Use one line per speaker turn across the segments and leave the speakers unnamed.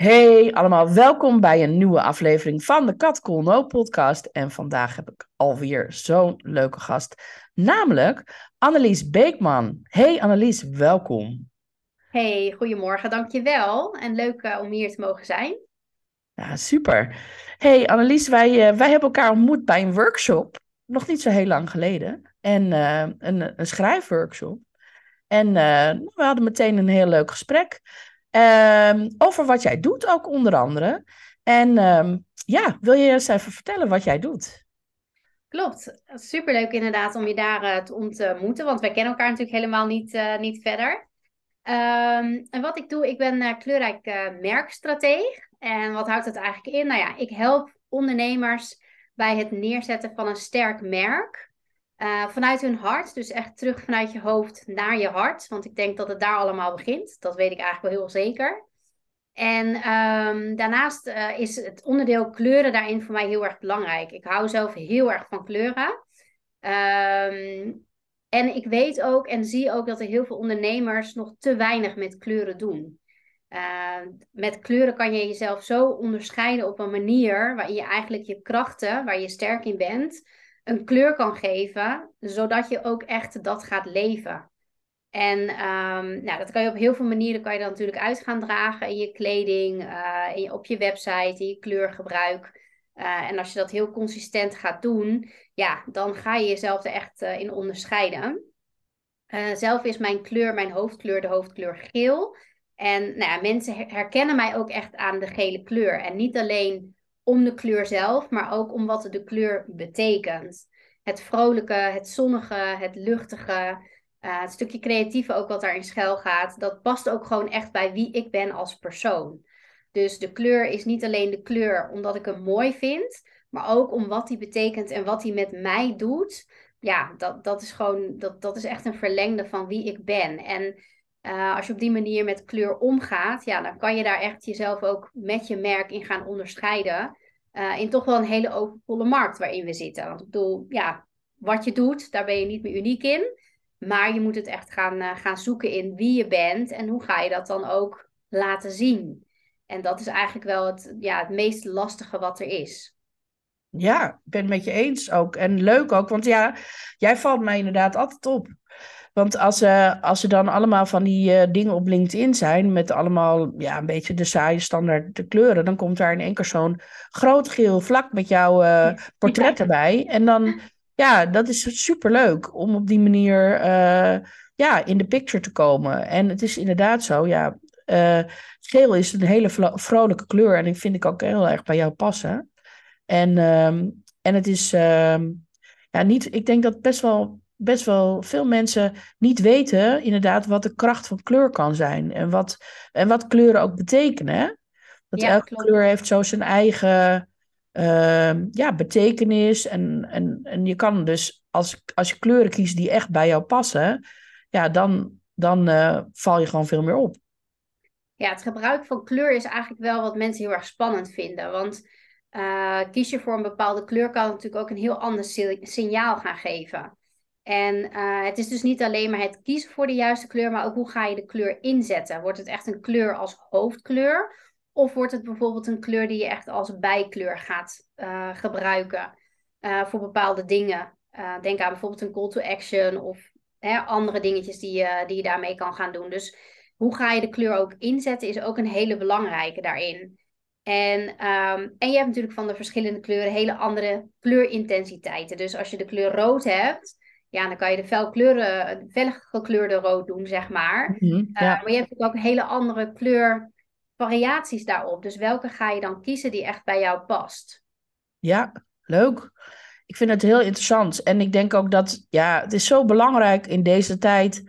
Hey allemaal, welkom bij een nieuwe aflevering van de Kat Cool No podcast. En vandaag heb ik alweer zo'n leuke gast, namelijk Annelies Beekman. Hey Annelies, welkom.
Hey, goedemorgen, dankjewel. En leuk uh, om hier te mogen zijn.
Ja, super. Hey Annelies, wij, uh, wij hebben elkaar ontmoet bij een workshop, nog niet zo heel lang geleden. En uh, een, een schrijfworkshop. En we hadden meteen een heel leuk gesprek. Um, over wat jij doet, ook onder andere. En um, ja, wil je eens even vertellen wat jij doet?
Klopt, superleuk inderdaad om je daar uh, te ontmoeten, want wij kennen elkaar natuurlijk helemaal niet, uh, niet verder. Um, en wat ik doe, ik ben uh, kleurrijk merkstrateeg. En wat houdt dat eigenlijk in? Nou ja, ik help ondernemers bij het neerzetten van een sterk merk. Uh, vanuit hun hart, dus echt terug vanuit je hoofd naar je hart. Want ik denk dat het daar allemaal begint. Dat weet ik eigenlijk wel heel zeker. En um, daarnaast uh, is het onderdeel kleuren daarin voor mij heel erg belangrijk. Ik hou zelf heel erg van kleuren. Um, en ik weet ook en zie ook dat er heel veel ondernemers nog te weinig met kleuren doen. Uh, met kleuren kan je jezelf zo onderscheiden op een manier waarin je eigenlijk je krachten, waar je sterk in bent, een kleur kan geven, zodat je ook echt dat gaat leven. En um, nou, dat kan je op heel veel manieren kan je dan natuurlijk uit gaan dragen in je kleding, uh, in op je website, in je kleurgebruik. Uh, en als je dat heel consistent gaat doen, ja, dan ga je jezelf er echt uh, in onderscheiden. zelf is mijn kleur, mijn hoofdkleur, de hoofdkleur geel. En nou mensen herkennen mij ook echt aan de gele kleur. En niet alleen om de kleur zelf, maar ook om wat de kleur betekent. Het vrolijke, het zonnige, het luchtige, uh, het stukje creatieve ook wat daarin schuil gaat, dat past ook gewoon echt bij wie ik ben als persoon. Dus de kleur is niet alleen de kleur omdat ik hem mooi vind, maar ook om wat die betekent en wat hij met mij doet. Ja, dat, dat is gewoon, dat, dat is echt een verlengde van wie ik ben. En uh, als je op die manier met kleur omgaat, ja, dan kan je daar echt jezelf ook met je merk in gaan onderscheiden. Uh, in toch wel een hele overvolle markt waarin we zitten. Want ik bedoel, ja, wat je doet, daar ben je niet meer uniek in. Maar je moet het echt gaan, uh, gaan zoeken in wie je bent en hoe ga je dat dan ook laten zien. En dat is eigenlijk wel het, ja, het meest lastige wat er is.
Ja, ik ben het met je eens ook. En leuk ook, want ja, jij valt mij inderdaad altijd op. Want als, uh, als er dan allemaal van die uh, dingen op LinkedIn zijn, met allemaal ja, een beetje de saaie standaard de kleuren, dan komt daar in één keer zo'n groot geel vlak met jouw uh, portret erbij. En dan, ja, dat is superleuk om op die manier ja, in de picture te komen. En het is inderdaad zo, ja, geel is een hele vrolijke kleur en ik vind ik ook heel erg bij jou passen. En, um, en het is, um, ja, niet, ik denk dat best wel best wel veel mensen niet weten, inderdaad, wat de kracht van kleur kan zijn. En wat, en wat kleuren ook betekenen. Dat ja, elke klopt. kleur heeft zo zijn eigen uh, ja, betekenis. En, en, en je kan dus, als, als je kleuren kiest die echt bij jou passen, ja, dan, dan uh, val je gewoon veel meer op.
Ja, het gebruik van kleur is eigenlijk wel wat mensen heel erg spannend vinden. Want uh, kies je voor een bepaalde kleur, kan natuurlijk ook een heel ander signaal gaan geven. En uh, het is dus niet alleen maar het kiezen voor de juiste kleur, maar ook hoe ga je de kleur inzetten. Wordt het echt een kleur als hoofdkleur? Of wordt het bijvoorbeeld een kleur die je echt als bijkleur gaat uh, gebruiken uh, voor bepaalde dingen? denk aan bijvoorbeeld een call to action of hè, andere dingetjes die je, die je daarmee kan gaan doen. Dus hoe ga je de kleur ook inzetten is ook een hele belangrijke daarin. En, um, en je hebt natuurlijk van de verschillende kleuren hele andere kleurintensiteiten. Dus als je de kleur rood hebt, ja, dan kan je de felkleuren, fel gekleurde rood doen, zeg maar. Mm -hmm, ja. uh, maar je hebt ook hele andere kleurvariaties daarop. Dus welke ga je dan kiezen die echt bij jou past?
Ja, leuk. ik vind het heel interessant. En ik denk ook dat, ja, het is zo belangrijk in deze tijd,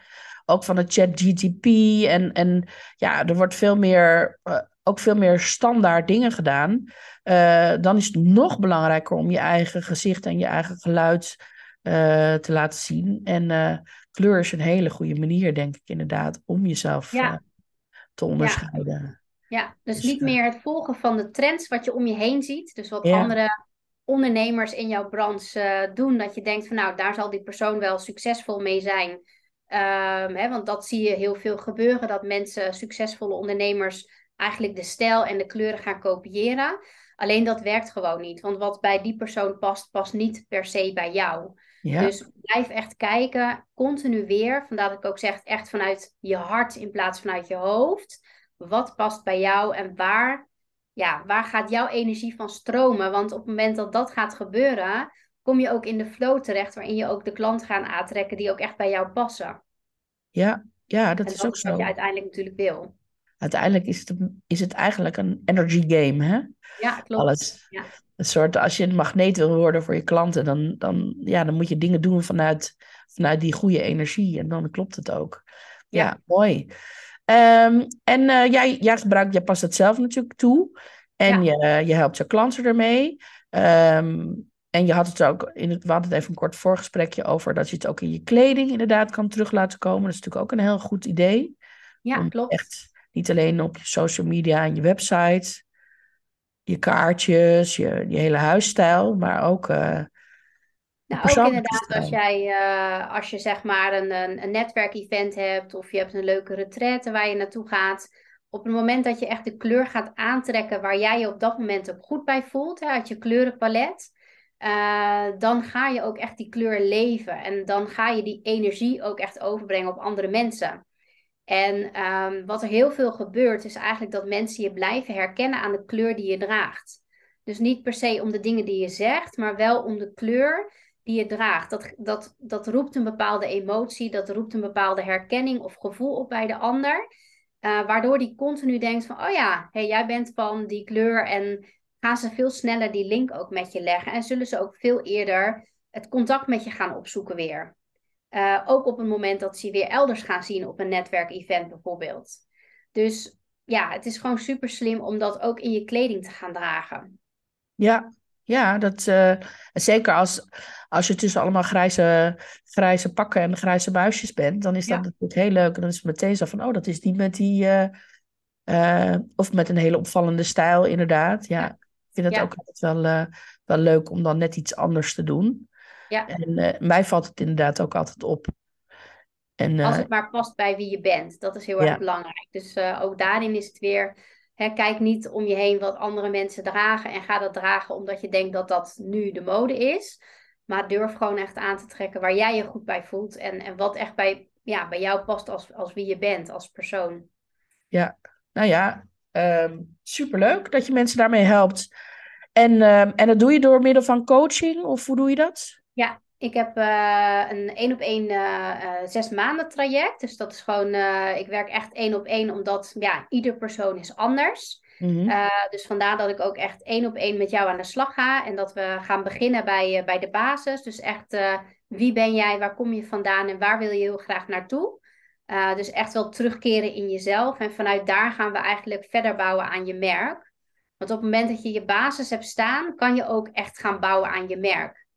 ook van het chat GTP. En, en ja, er wordt veel meer, uh, ook veel meer standaard dingen gedaan. Uh, dan is het nog belangrijker om je eigen gezicht en je eigen geluid uh, te laten zien. En kleur is een hele goede manier, denk ik inderdaad, om jezelf
ja.
te onderscheiden.
Ja. ja, dus, dus niet meer het volgen van de trends wat je om je heen ziet. Dus wat andere ondernemers in jouw branche doen. Dat je denkt van nou, daar zal die persoon wel succesvol mee zijn. Um, hè, want dat zie je heel veel gebeuren. Dat mensen, succesvolle ondernemers, eigenlijk de stijl en de kleuren gaan kopiëren. Alleen dat werkt gewoon niet. Want wat bij die persoon past, past niet per se bij jou. Ja. Dus blijf echt kijken, continu weer. Vandaar dat ik ook zeg, echt vanuit je hart in plaats vanuit je hoofd. Wat past bij jou en waar ja, waar gaat jouw energie van stromen? Want op het moment dat dat gaat gebeuren, kom je ook in de flow terecht, waarin je ook de klant gaat aantrekken die ook echt bij jou passen.
Ja, ja dat is ook zo.
wat je uiteindelijk natuurlijk wil.
Uiteindelijk is het, is het eigenlijk een energy game, hè?
Ja, klopt. Alles. Ja.
Een soort, als je een magneet wil worden voor je klanten, dan, dan, ja, dan moet je dingen doen vanuit, vanuit die goede energie. En dan klopt het ook. Ja, ja mooi. Um, en uh, jij, jij gebruikt, jij past het zelf natuurlijk toe. En je, je helpt je klanten ermee. Um, en je had het ook, in het, we hadden het even een kort voorgesprekje over dat je het ook in je kleding inderdaad kan terug laten komen. Dat is natuurlijk ook een heel goed idee.
Ja, klopt.
Echt niet alleen op je social media en je website, je kaartjes, je, je hele huisstijl, maar ook uh,
nou, ook inderdaad als jij, uh, als je zeg maar een, een, een netwerkevent hebt of je hebt een leuke retraite waar je naartoe gaat. Op het moment dat je echt de kleur gaat aantrekken waar jij je op dat moment ook goed bij voelt, hè, uit je kleurenpalet, uh, dan ga je ook echt die kleur leven. En dan ga je die energie ook echt overbrengen op andere mensen. En um, wat er heel veel gebeurt, is eigenlijk dat mensen je blijven herkennen aan de kleur die je draagt. Dus niet per se om de dingen die je zegt, maar wel om de kleur die je draagt. Dat, dat, dat roept een bepaalde emotie, dat roept een bepaalde herkenning of gevoel op bij de ander. Uh, waardoor die continu denkt van, oh ja, hey, jij bent van die kleur en gaan ze veel sneller die link ook met je leggen. En zullen ze ook veel eerder het contact met je gaan opzoeken weer. Uh, ook op het moment dat ze weer elders gaan zien op een netwerkevent bijvoorbeeld. Dus ja, het is gewoon super slim om dat ook in je kleding te gaan dragen.
Ja, ja, dat, uh, zeker als, als je tussen allemaal grijze, grijze pakken en grijze buisjes bent, dan is dat natuurlijk heel leuk. En dan is het meteen zo van, oh, dat is niet met die, uh, uh, of met een hele opvallende stijl, inderdaad. Ja, ik vind het ook altijd wel, wel leuk om dan net iets anders te doen.
Ja.
En mij valt het inderdaad ook altijd op.
En, als het maar past bij wie je bent, dat is heel erg belangrijk. Dus ook daarin is het weer kijk niet om je heen wat andere mensen dragen en ga dat dragen omdat je denkt dat dat nu de mode is. Maar durf gewoon echt aan te trekken waar jij je goed bij voelt en, en wat echt bij, ja, bij jou past als, als wie je bent, als persoon.
Ja, nou ja, um, superleuk dat je mensen daarmee helpt. En, um, en dat doe je door middel van coaching of hoe doe je dat?
Ja, ik heb uh, een één op één uh, zes maanden traject. Dus dat is gewoon, ik werk echt één op één, omdat ja, ieder persoon is anders. Mm dus vandaar dat ik ook echt één op één met jou aan de slag ga. En dat we gaan beginnen bij, bij de basis. Dus echt, wie ben jij, waar kom je vandaan en waar wil je heel graag naartoe? dus echt wel terugkeren in jezelf. En vanuit daar gaan we eigenlijk verder bouwen aan je merk. Want op het moment dat je je basis hebt staan, kan je ook echt gaan bouwen aan je merk.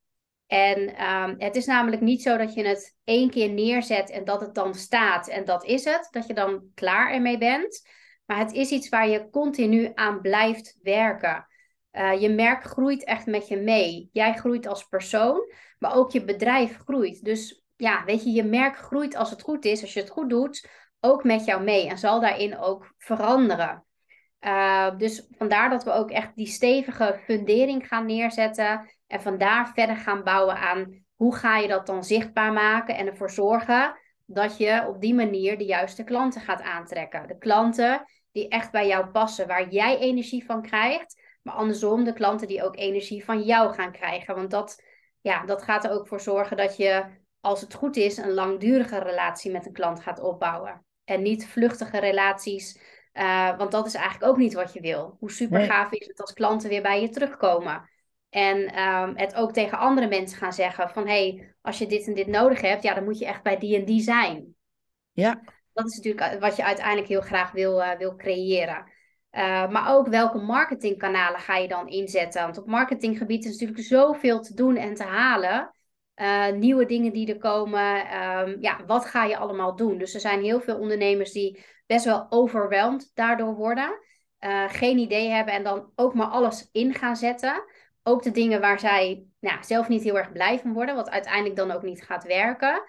En um, het is namelijk niet zo dat je het één keer neerzet en dat het dan staat en dat is het, dat je dan klaar ermee bent. Maar het is iets waar je continu aan blijft werken. Uh, je merk groeit echt met je mee. Jij groeit als persoon, maar ook je bedrijf groeit. Dus ja, weet je, je merk groeit als het goed is, als je het goed doet, ook met jou mee en zal daarin ook veranderen. Uh, dus vandaar dat we ook echt die stevige fundering gaan neerzetten en vandaar verder gaan bouwen aan hoe ga je dat dan zichtbaar maken en ervoor zorgen dat je op die manier de juiste klanten gaat aantrekken. De klanten die echt bij jou passen, waar jij energie van krijgt, maar andersom de klanten die ook energie van jou gaan krijgen. Want dat, ja, dat gaat er ook voor zorgen dat je, als het goed is, een langdurige relatie met een klant gaat opbouwen. En niet vluchtige relaties, uh, want dat is eigenlijk ook niet wat je wil. Hoe super gaaf is het als klanten weer bij je terugkomen. En ehm, het ook tegen andere mensen gaan zeggen van hé, hey, als je dit en dit nodig hebt, ja, dan moet je echt bij die en die zijn.
Ja.
Dat is natuurlijk wat je uiteindelijk heel graag wil, uh, wil creëren. Uh, maar ook welke marketingkanalen ga je dan inzetten? Want op marketinggebied is natuurlijk zoveel te doen en te halen. Uh, nieuwe dingen die er komen. Um, ja, wat ga je allemaal doen? Dus er zijn heel veel ondernemers die best wel overweldigd daardoor worden. Geen idee hebben en dan ook maar alles in gaan zetten. Ook de dingen waar zij nou, zelf niet heel erg blij van worden, wat uiteindelijk dan ook niet gaat werken.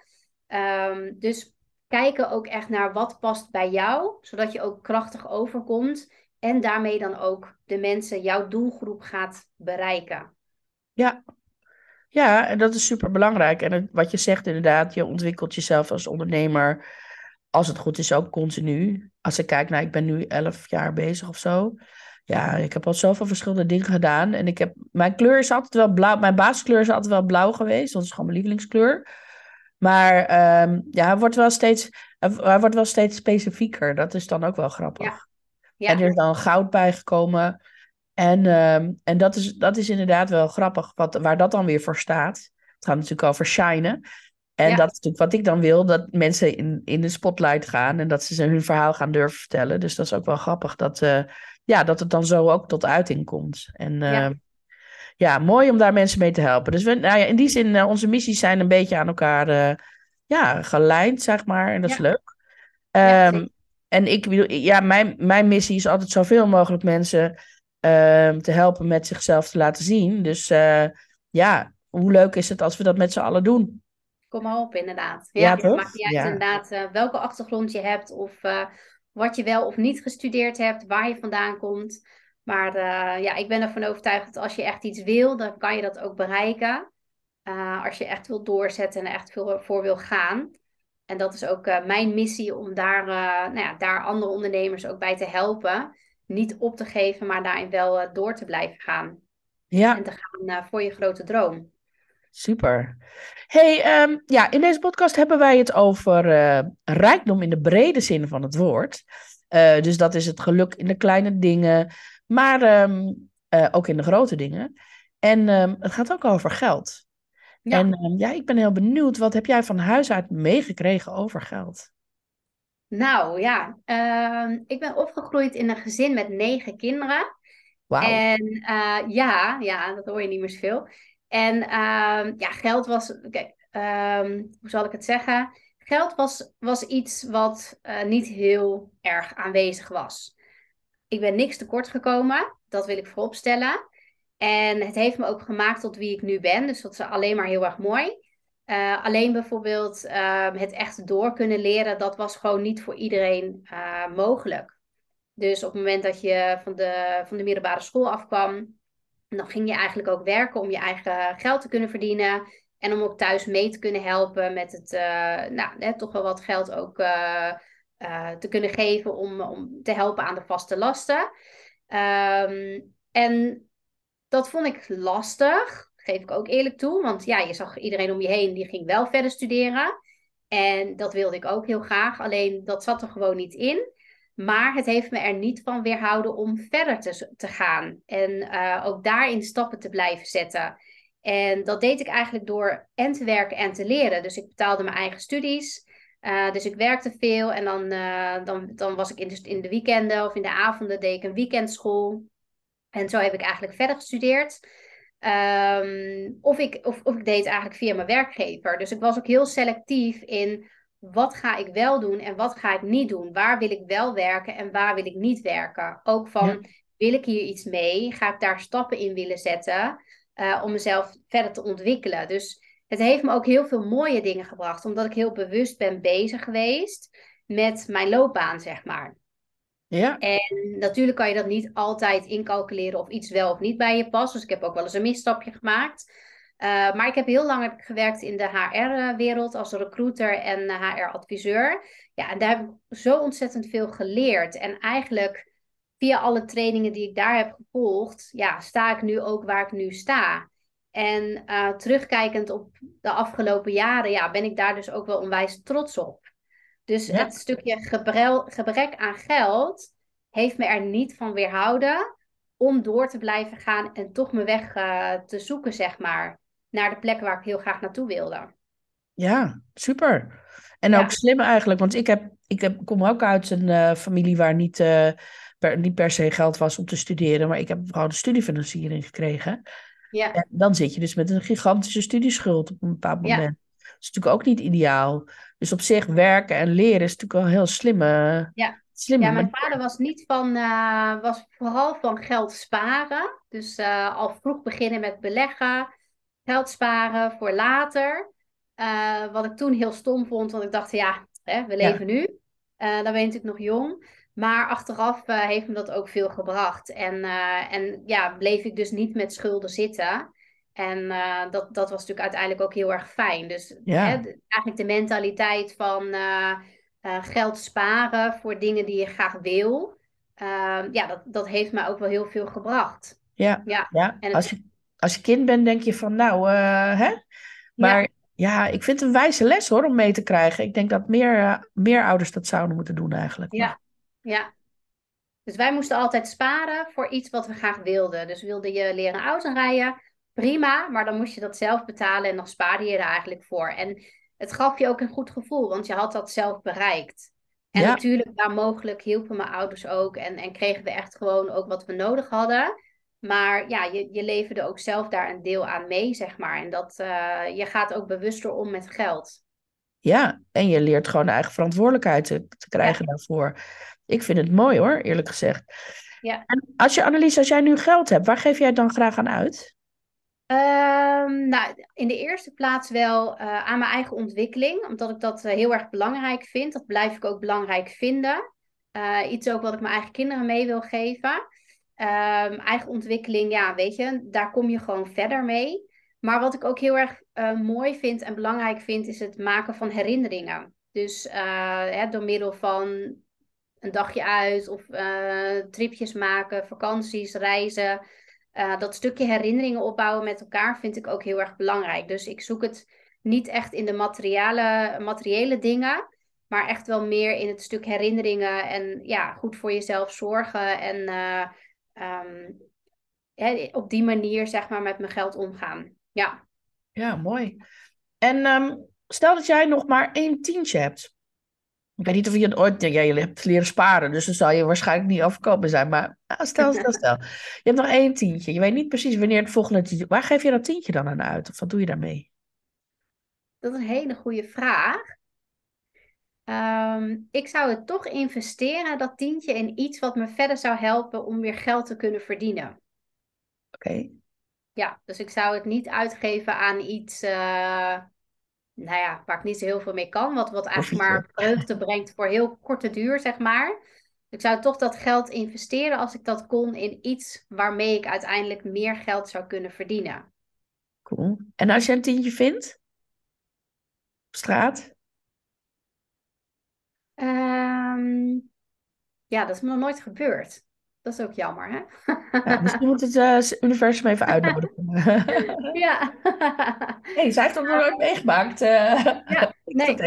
Um, dus kijken ook echt naar wat past bij jou, zodat je ook krachtig overkomt en daarmee dan ook de mensen, jouw doelgroep gaat bereiken.
Ja, ja en dat is super belangrijk. En wat je zegt inderdaad, je ontwikkelt jezelf als ondernemer, als het goed is, ook continu. Als ik kijk naar, ik ben nu elf jaar bezig of zo. Ja, ik heb al zoveel verschillende dingen gedaan. En ik heb, mijn kleur is altijd wel blauw. Mijn basiskleur is altijd wel blauw geweest. Dat is gewoon mijn lievelingskleur. Maar um, ja, hij wordt, wel steeds, hij wordt wel steeds specifieker. Dat is dan ook wel grappig. Ja. Ja. En er is dan goud bijgekomen. En, um, en dat, is, dat is inderdaad wel grappig, wat, waar dat dan weer voor staat. Het gaat natuurlijk over shinen. En ja. dat is natuurlijk wat ik dan wil, dat mensen in, in de spotlight gaan en dat ze hun verhaal gaan durven vertellen. Dus dat is ook wel grappig dat, uh, ja, dat het dan zo ook tot uiting komt. En uh, ja. ja. mooi om daar mensen mee te helpen. Dus we, nou ja, in die zin, uh, onze missies zijn een beetje aan elkaar ja, gelijnd, zeg maar. En dat is leuk. Um, en ik bedoel, ja, mijn, mijn missie is altijd zoveel mogelijk mensen uh, te helpen met zichzelf te laten zien. Dus ja, hoe leuk is het als we dat met z'n allen doen?
Kom maar op, inderdaad. Ja, het maakt niet uit ja. inderdaad welke achtergrond je hebt of wat je wel of niet gestudeerd hebt, waar je vandaan komt. Maar ja, ik ben ervan overtuigd dat als je echt iets wil, dan kan je dat ook bereiken. als je echt wil doorzetten en er echt veel voor wil gaan. En dat is ook uh, mijn missie om daar, nou ja, daar andere ondernemers ook bij te helpen. Niet op te geven, maar daarin wel door te blijven gaan.
Ja.
En te gaan voor je grote droom.
Super. Hey, um, ja, in deze podcast hebben wij het over rijkdom in de brede zin van het woord. dus dat is het geluk in de kleine dingen, maar um, ook in de grote dingen. En um, het gaat ook over geld. Ja. En ja, ik ben heel benieuwd, wat heb jij van huis uit meegekregen over geld?
Nou ja, ik ben opgegroeid in een gezin met negen kinderen.
Wow.
En ja, ja, dat hoor je niet meer zoveel. En ehm, ja, geld was, kijk, ehm, hoe zal ik het zeggen? Geld was, was iets wat uh, niet heel erg aanwezig was. Ik ben niks tekort gekomen, dat wil ik vooropstellen. En het heeft me ook gemaakt tot wie ik nu ben. Dus dat is alleen maar heel erg mooi. Uh, alleen bijvoorbeeld uh, het echt door kunnen leren, dat was gewoon niet voor iedereen uh, mogelijk. Dus op het moment dat je van de, van de middelbare school afkwam, dan ging je eigenlijk ook werken om je eigen geld te kunnen verdienen. En om ook thuis mee te kunnen helpen met het, nou, hè, toch wel wat geld ook te kunnen geven om, om te helpen aan de vaste lasten. Um, en dat vond ik lastig, geef ik ook eerlijk toe. Want ja, je zag iedereen om je heen, die ging wel verder studeren. En dat wilde ik ook heel graag, alleen dat zat er gewoon niet in. Maar het heeft me er niet van weerhouden om verder te, te gaan. En uh, ook daarin stappen te blijven zetten. En dat deed ik eigenlijk door en te werken en te leren. Dus ik betaalde mijn eigen studies. Uh, dus ik werkte veel en dan, uh, dan, dan was ik in de, in de weekenden of in de avonden deed ik een weekendschool. En zo heb ik eigenlijk verder gestudeerd. Um, of, ik, of, of ik deed eigenlijk via mijn werkgever. Dus ik was ook heel selectief in wat ga ik wel doen en wat ga ik niet doen. Waar wil ik wel werken en waar wil ik niet werken. Ook van, ja. wil ik hier iets mee? Ga ik daar stappen in willen zetten uh, om mezelf verder te ontwikkelen? Dus het heeft me ook heel veel mooie dingen gebracht, omdat ik heel bewust ben bezig geweest met mijn loopbaan, zeg maar.
Ja.
En natuurlijk kan je dat niet altijd incalculeren of iets wel of niet bij je past. Dus ik heb ook wel eens een misstapje gemaakt. Uh, maar ik heb heel lang heb ik gewerkt in de HR-wereld als recruiter en HR-adviseur. Ja, en daar heb ik zo ontzettend veel geleerd. En eigenlijk via alle trainingen die ik daar heb gevolgd, ja, sta ik nu ook waar ik nu sta. En uh, terugkijkend op de afgelopen jaren, ja, ben ik daar dus ook wel onwijs trots op. Dus ja. het stukje gebrel, gebrek aan geld heeft me er niet van weerhouden om door te blijven gaan en toch mijn weg eh, te zoeken, zeg maar, naar de plek waar ik heel graag naartoe wilde.
Ja, super. En ook slim eigenlijk, want ik, heb, ik heb, kom ook uit een uh, familie waar niet, uh, per, niet per se geld was om te studeren, maar ik heb vooral de studiefinanciering gekregen. Ja. En dan zit je dus met een gigantische studieschuld op een bepaald moment. Ja. Dat is natuurlijk ook niet ideaal. Dus op zich werken en leren is natuurlijk wel heel slimme.
Ja, slimme ja mijn vader was niet van, uh, was vooral van geld sparen. Dus al vroeg beginnen met beleggen, geld sparen voor later. Uh, wat ik toen heel stom vond, want ik dacht, ja, hè, we leven nu. dan ben je natuurlijk nog jong. Maar achteraf heeft me dat ook veel gebracht. En, en ja, bleef ik dus niet met schulden zitten. En dat, dat was natuurlijk uiteindelijk ook heel erg fijn. Dus ja. hè, eigenlijk de mentaliteit van geld sparen voor dingen die je graag wil. Ehm, ja, dat, dat heeft mij ook wel heel veel gebracht.
Ja, ja. ja. En als, je, als je kind bent, denk je van nou, hè? Maar ja. ja. ik vind het een wijze les hoor, om mee te krijgen. Ik denk dat meer, meer ouders dat zouden moeten doen eigenlijk.
Ja, ja. Dus wij moesten altijd sparen voor iets wat we graag wilden. Dus wilde je leren auto rijden prima, maar dan moest je dat zelf betalen en dan spaarde je er eigenlijk voor. En het gaf je ook een goed gevoel, want je had dat zelf bereikt. En natuurlijk, waar mogelijk, hielpen mijn ouders ook en, en kregen we echt gewoon ook wat we nodig hadden. Maar ja, je, je leverde ook zelf daar een deel aan mee, zeg maar. En dat, uh, je gaat ook bewuster om met geld.
Ja, en je leert gewoon eigen verantwoordelijkheid te, te krijgen daarvoor. Ik vind het mooi hoor, eerlijk gezegd. Ja. En als je, Annelies, als jij nu geld hebt, waar geef jij het dan graag aan uit?
Um, nou, in de eerste plaats wel uh, aan mijn eigen ontwikkeling, omdat ik dat uh, heel erg belangrijk vind. Dat blijf ik ook belangrijk vinden. Uh, iets ook wat ik mijn eigen kinderen mee wil geven. Um, eigen ontwikkeling, ja, weet je, daar kom je gewoon verder mee. Maar wat ik ook heel erg mooi vind en belangrijk vind, is het maken van herinneringen. Dus hè, door middel van een dagje uit of tripjes maken, vakanties, reizen. Dat stukje herinneringen opbouwen met elkaar vind ik ook heel erg belangrijk. Dus ik zoek het niet echt in de materiële, materiële dingen, maar echt wel meer in het stuk herinneringen en ja, goed voor jezelf zorgen en um, op die manier zeg maar met mijn geld omgaan. Ja,
ja mooi. En um, stel dat jij nog maar één tientje hebt. Ik weet niet of je het ooit... Ja, je hebt leren sparen, dus dan zal je waarschijnlijk niet overkomen zijn. Maar nou, stel, stel, stel. Je hebt nog één tientje. Je weet niet precies wanneer het volgende tientje... Waar geef je dat tientje dan aan uit? Of wat doe je daarmee?
Dat is een hele goede vraag. Um, ik zou het toch investeren, dat tientje, in iets wat me verder zou helpen om weer geld te kunnen verdienen.
Oké.
Ja, dus ik zou het niet uitgeven aan iets... Uh, nou ja, waar ik niet zo heel veel mee kan. Wat, wat eigenlijk maar vreugde brengt voor heel korte duur, zeg maar. Ik zou toch dat geld investeren als ik dat kon in iets waarmee ik uiteindelijk meer geld zou kunnen verdienen.
Cool. En als je een tientje vindt? Op straat?
Um, ja, dat is me nog nooit gebeurd. Dat is ook jammer, hè?
Ja, misschien moet het uh, universum even uitnodigen.
ja.
hey, zij heeft dat nog nooit meegemaakt. Uh,
ja, nee.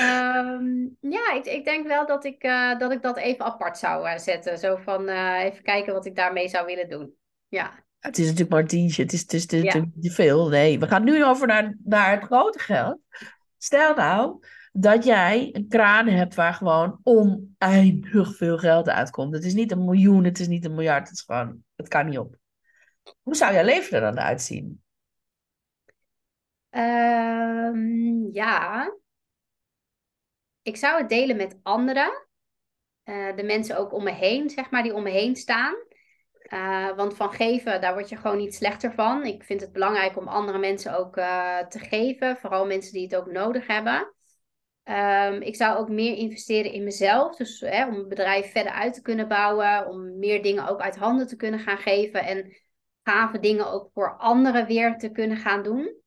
um, ja, ik, ik denk wel dat ik, uh, dat ik dat even apart zou zetten. Zo van even kijken wat ik daarmee zou willen doen. Ja.
Het is natuurlijk maar een tientje. Het is, het is, het is ja. niet veel. Nee, we gaan nu over naar, naar het grote geld. Stel nou dat jij een kraan hebt waar gewoon oneindig veel geld uitkomt. Het is niet een miljoen, het is niet een miljard, het is gewoon, het kan niet op. Hoe zou jouw leven er dan uitzien?
Um, ja, ik zou het delen met anderen. Uh, de mensen ook om me heen, zeg maar, die om me heen staan. Uh, want van geven, daar word je gewoon niet slechter van. Ik vind het belangrijk om andere mensen ook uh, te geven. Vooral mensen die het ook nodig hebben. Um, ik zou ook meer investeren in mezelf. Dus hè, om het bedrijf verder uit te kunnen bouwen. Om meer dingen ook uit handen te kunnen gaan geven. En gave dingen ook voor anderen weer te kunnen gaan doen.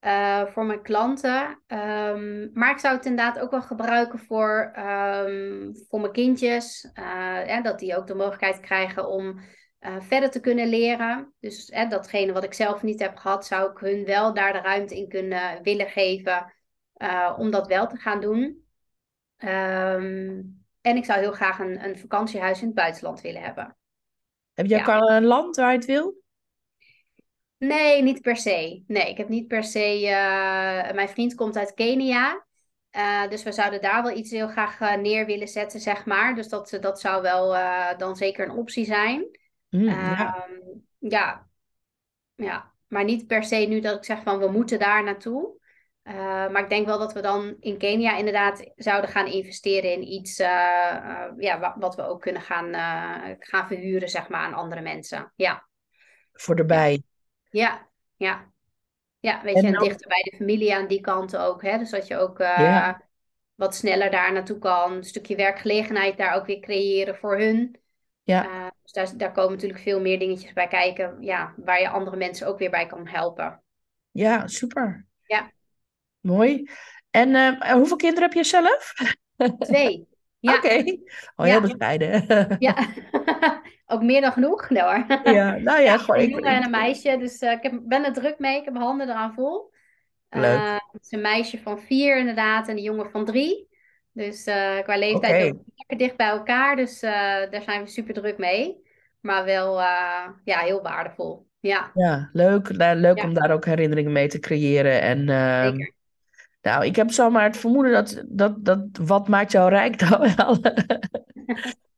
Uh, voor mijn klanten. Um, maar ik zou het inderdaad ook wel gebruiken voor, um, voor mijn kindjes. Uh, dat die ook de mogelijkheid krijgen om uh, verder te kunnen leren. Dus datgene wat ik zelf niet heb gehad, zou ik hun wel daar de ruimte in kunnen willen geven. Uh, om dat wel te gaan doen. Um, En ik zou heel graag een, een vakantiehuis in het buitenland willen hebben.
Heb
Ja.
al een land waar je het wil?
Nee, niet per se. Nee, ik heb niet per se. eh, mijn vriend komt uit Kenia. Eh, dus we zouden daar wel iets heel graag eh, neer willen zetten, zeg maar. Dus dat, dat zou wel eh, dan zeker een optie zijn.
Hm, ja.
Ehm, ja. ja, maar niet per se nu dat ik zeg van we moeten daar naartoe. Eh, maar ik denk wel dat we dan in Kenia inderdaad zouden gaan investeren in iets eh, eh, ja, wa- wat we ook kunnen gaan, gaan verhuren, zeg maar, aan andere mensen. Ja,
Voor erbij.
ja, ja. Ja, weet
En
je, en dichter bij de familie aan die kant ook. Hè? Dus dat je ook
Ja.
wat sneller daar naartoe kan. Een stukje werkgelegenheid daar ook weer creëren voor hun.
Ja.
Dus daar, daar komen natuurlijk veel meer dingetjes bij kijken. Ja, waar je andere mensen ook weer bij kan helpen.
Ja, super.
Ja.
Mooi. En eh, hoeveel kinderen heb je zelf?
Twee. Ja,
Oké. Oh, heel
Ja.
bescheiden.
ja. ook meer dan genoeg. Nee hoor.
Ja, nou ja, gewoon.
een jongen en een meisje. Dus eh, ik heb, ben er druk mee. Ik heb mijn handen eraan vol.
Leuk.
Eh, het is een meisje van vier inderdaad en een jongen van drie. Dus eh, qua leeftijd ook lekker dicht bij elkaar. Dus eh, daar zijn we super druk mee. Maar wel eh, ja, heel waardevol. Ja,
Ja, leuk. Nou, leuk om daar ook herinneringen mee te creëren. En ehm,
zeker.
Nou, ik heb zomaar het vermoeden dat, dat, dat wat maakt jou rijk dan wel?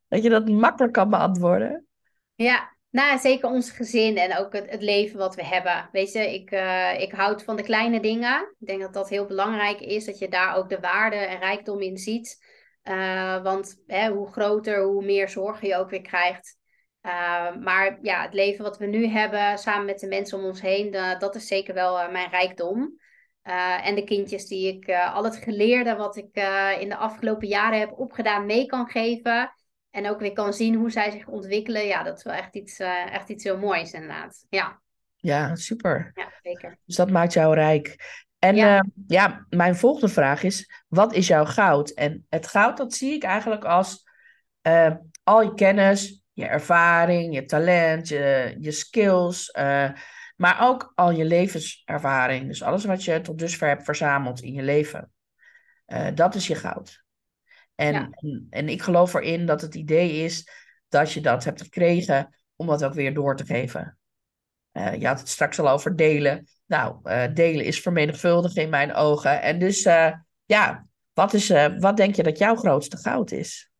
dat je dat makkelijk kan beantwoorden.
Ja, nou zeker ons gezin en ook het, het leven wat we hebben. Weet je, ik, eh, ik houd van de kleine dingen. Ik denk dat dat heel belangrijk is, dat je daar ook de waarde en rijkdom in ziet. Eh, want hè, hoe groter, hoe meer zorgen je ook weer krijgt. Eh, maar ja, het leven wat we nu hebben, samen met de mensen om ons heen, da- dat is zeker wel mijn rijkdom. Eh, en de kindjes die ik eh, al het geleerde wat ik eh, in de afgelopen jaren heb opgedaan mee kan geven. En ook weer kan zien hoe zij zich ontwikkelen. Ja, dat is wel echt iets, echt iets heel moois inderdaad. Ja,
Ja, super.
ja zeker.
Dus dat maakt jou rijk. En
Ja.
ja. mijn volgende vraag is: wat is jouw goud? En het goud, dat zie ik eigenlijk als al je kennis, je ervaring, je talent, je, je skills, maar ook al je levenservaring. Dus alles wat je tot dusver hebt verzameld in je leven. Eh, dat is je goud. En,
Ja.
en, en ik geloof erin dat het idee is dat je dat hebt gekregen om dat ook weer door te geven. Eh, je had het straks al over delen. Nou, eh, delen is vermenigvuldigen in mijn ogen. En dus, ja, wat, is, wat denk je dat jouw grootste goud is?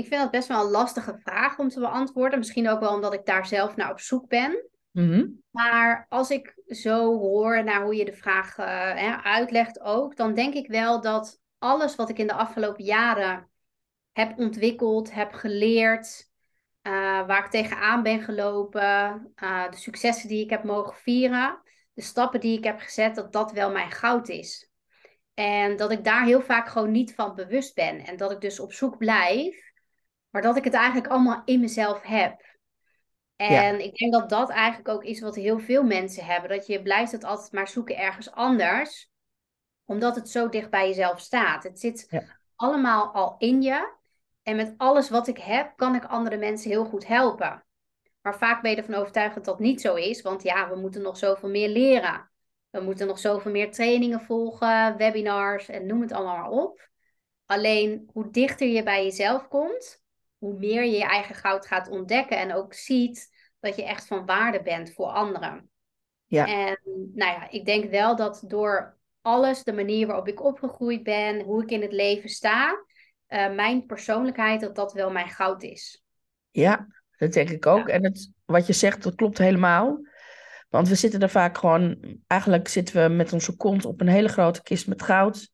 Ik vind dat best wel een lastige vraag om te beantwoorden. Misschien ook wel omdat ik daar zelf naar op zoek ben.
Mhm.
Maar als ik zo hoor naar hoe je de vraag eh, hè, uitlegt ook, dan denk ik wel dat alles wat ik in de afgelopen jaren heb ontwikkeld, heb geleerd, eh, waar ik tegenaan ben gelopen, eh, de successen die ik heb mogen vieren, de stappen die ik heb gezet, dat dat wel mijn goud is. En dat ik daar heel vaak gewoon niet van bewust ben. En dat ik dus op zoek blijf, maar dat ik het eigenlijk allemaal in mezelf heb. En ik denk dat dat eigenlijk ook is wat heel veel mensen hebben. Dat je blijft het altijd maar zoeken ergens anders. Omdat het zo dicht bij jezelf staat. Het zit
Ja.
allemaal al in je. En met alles wat ik heb, kan ik andere mensen heel goed helpen. Maar vaak ben je ervan overtuigd dat dat niet zo is. Want ja, we moeten nog zoveel meer leren. We moeten nog zoveel meer trainingen volgen, webinars en noem het allemaal maar op. Alleen hoe dichter je bij jezelf komt, hoe meer je je eigen goud gaat ontdekken en ook ziet dat je echt van waarde bent voor anderen.
Ja.
En nou ja, ik denk wel dat door alles, de manier waarop ik opgegroeid ben, hoe ik in het leven sta, eh, mijn persoonlijkheid, dat dat wel mijn goud is.
Ja, dat denk ik ook. En het, wat je zegt, dat klopt helemaal. Want we zitten er vaak gewoon, eigenlijk zitten we met onze kont op een hele grote kist met goud.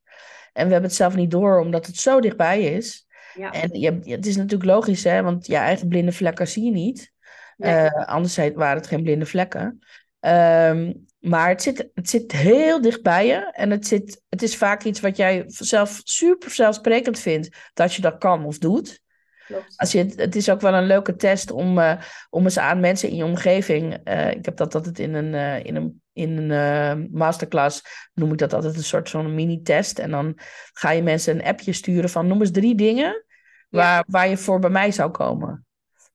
En we hebben het zelf niet door, omdat het zo dichtbij is.
Ja,
En je, het is natuurlijk logisch, hè, want je eigen blinde vlekken zie je niet.
Nee.
Eh, anders waren het geen blinde vlekken. Ehm, maar het zit, het zit heel dicht bij je. En het, zit, het is vaak iets wat jij zelf super zelfsprekend vindt dat je dat kan of doet.
klopt.
Als je, het- is ook wel een leuke test om, eh, om eens aan mensen in je omgeving. eh, ik heb dat altijd in een, in een, in een masterclass. Noem ik dat altijd een soort van mini-test. En dan ga je mensen een appje sturen van noem eens drie dingen waar, waar je voor bij mij zou komen.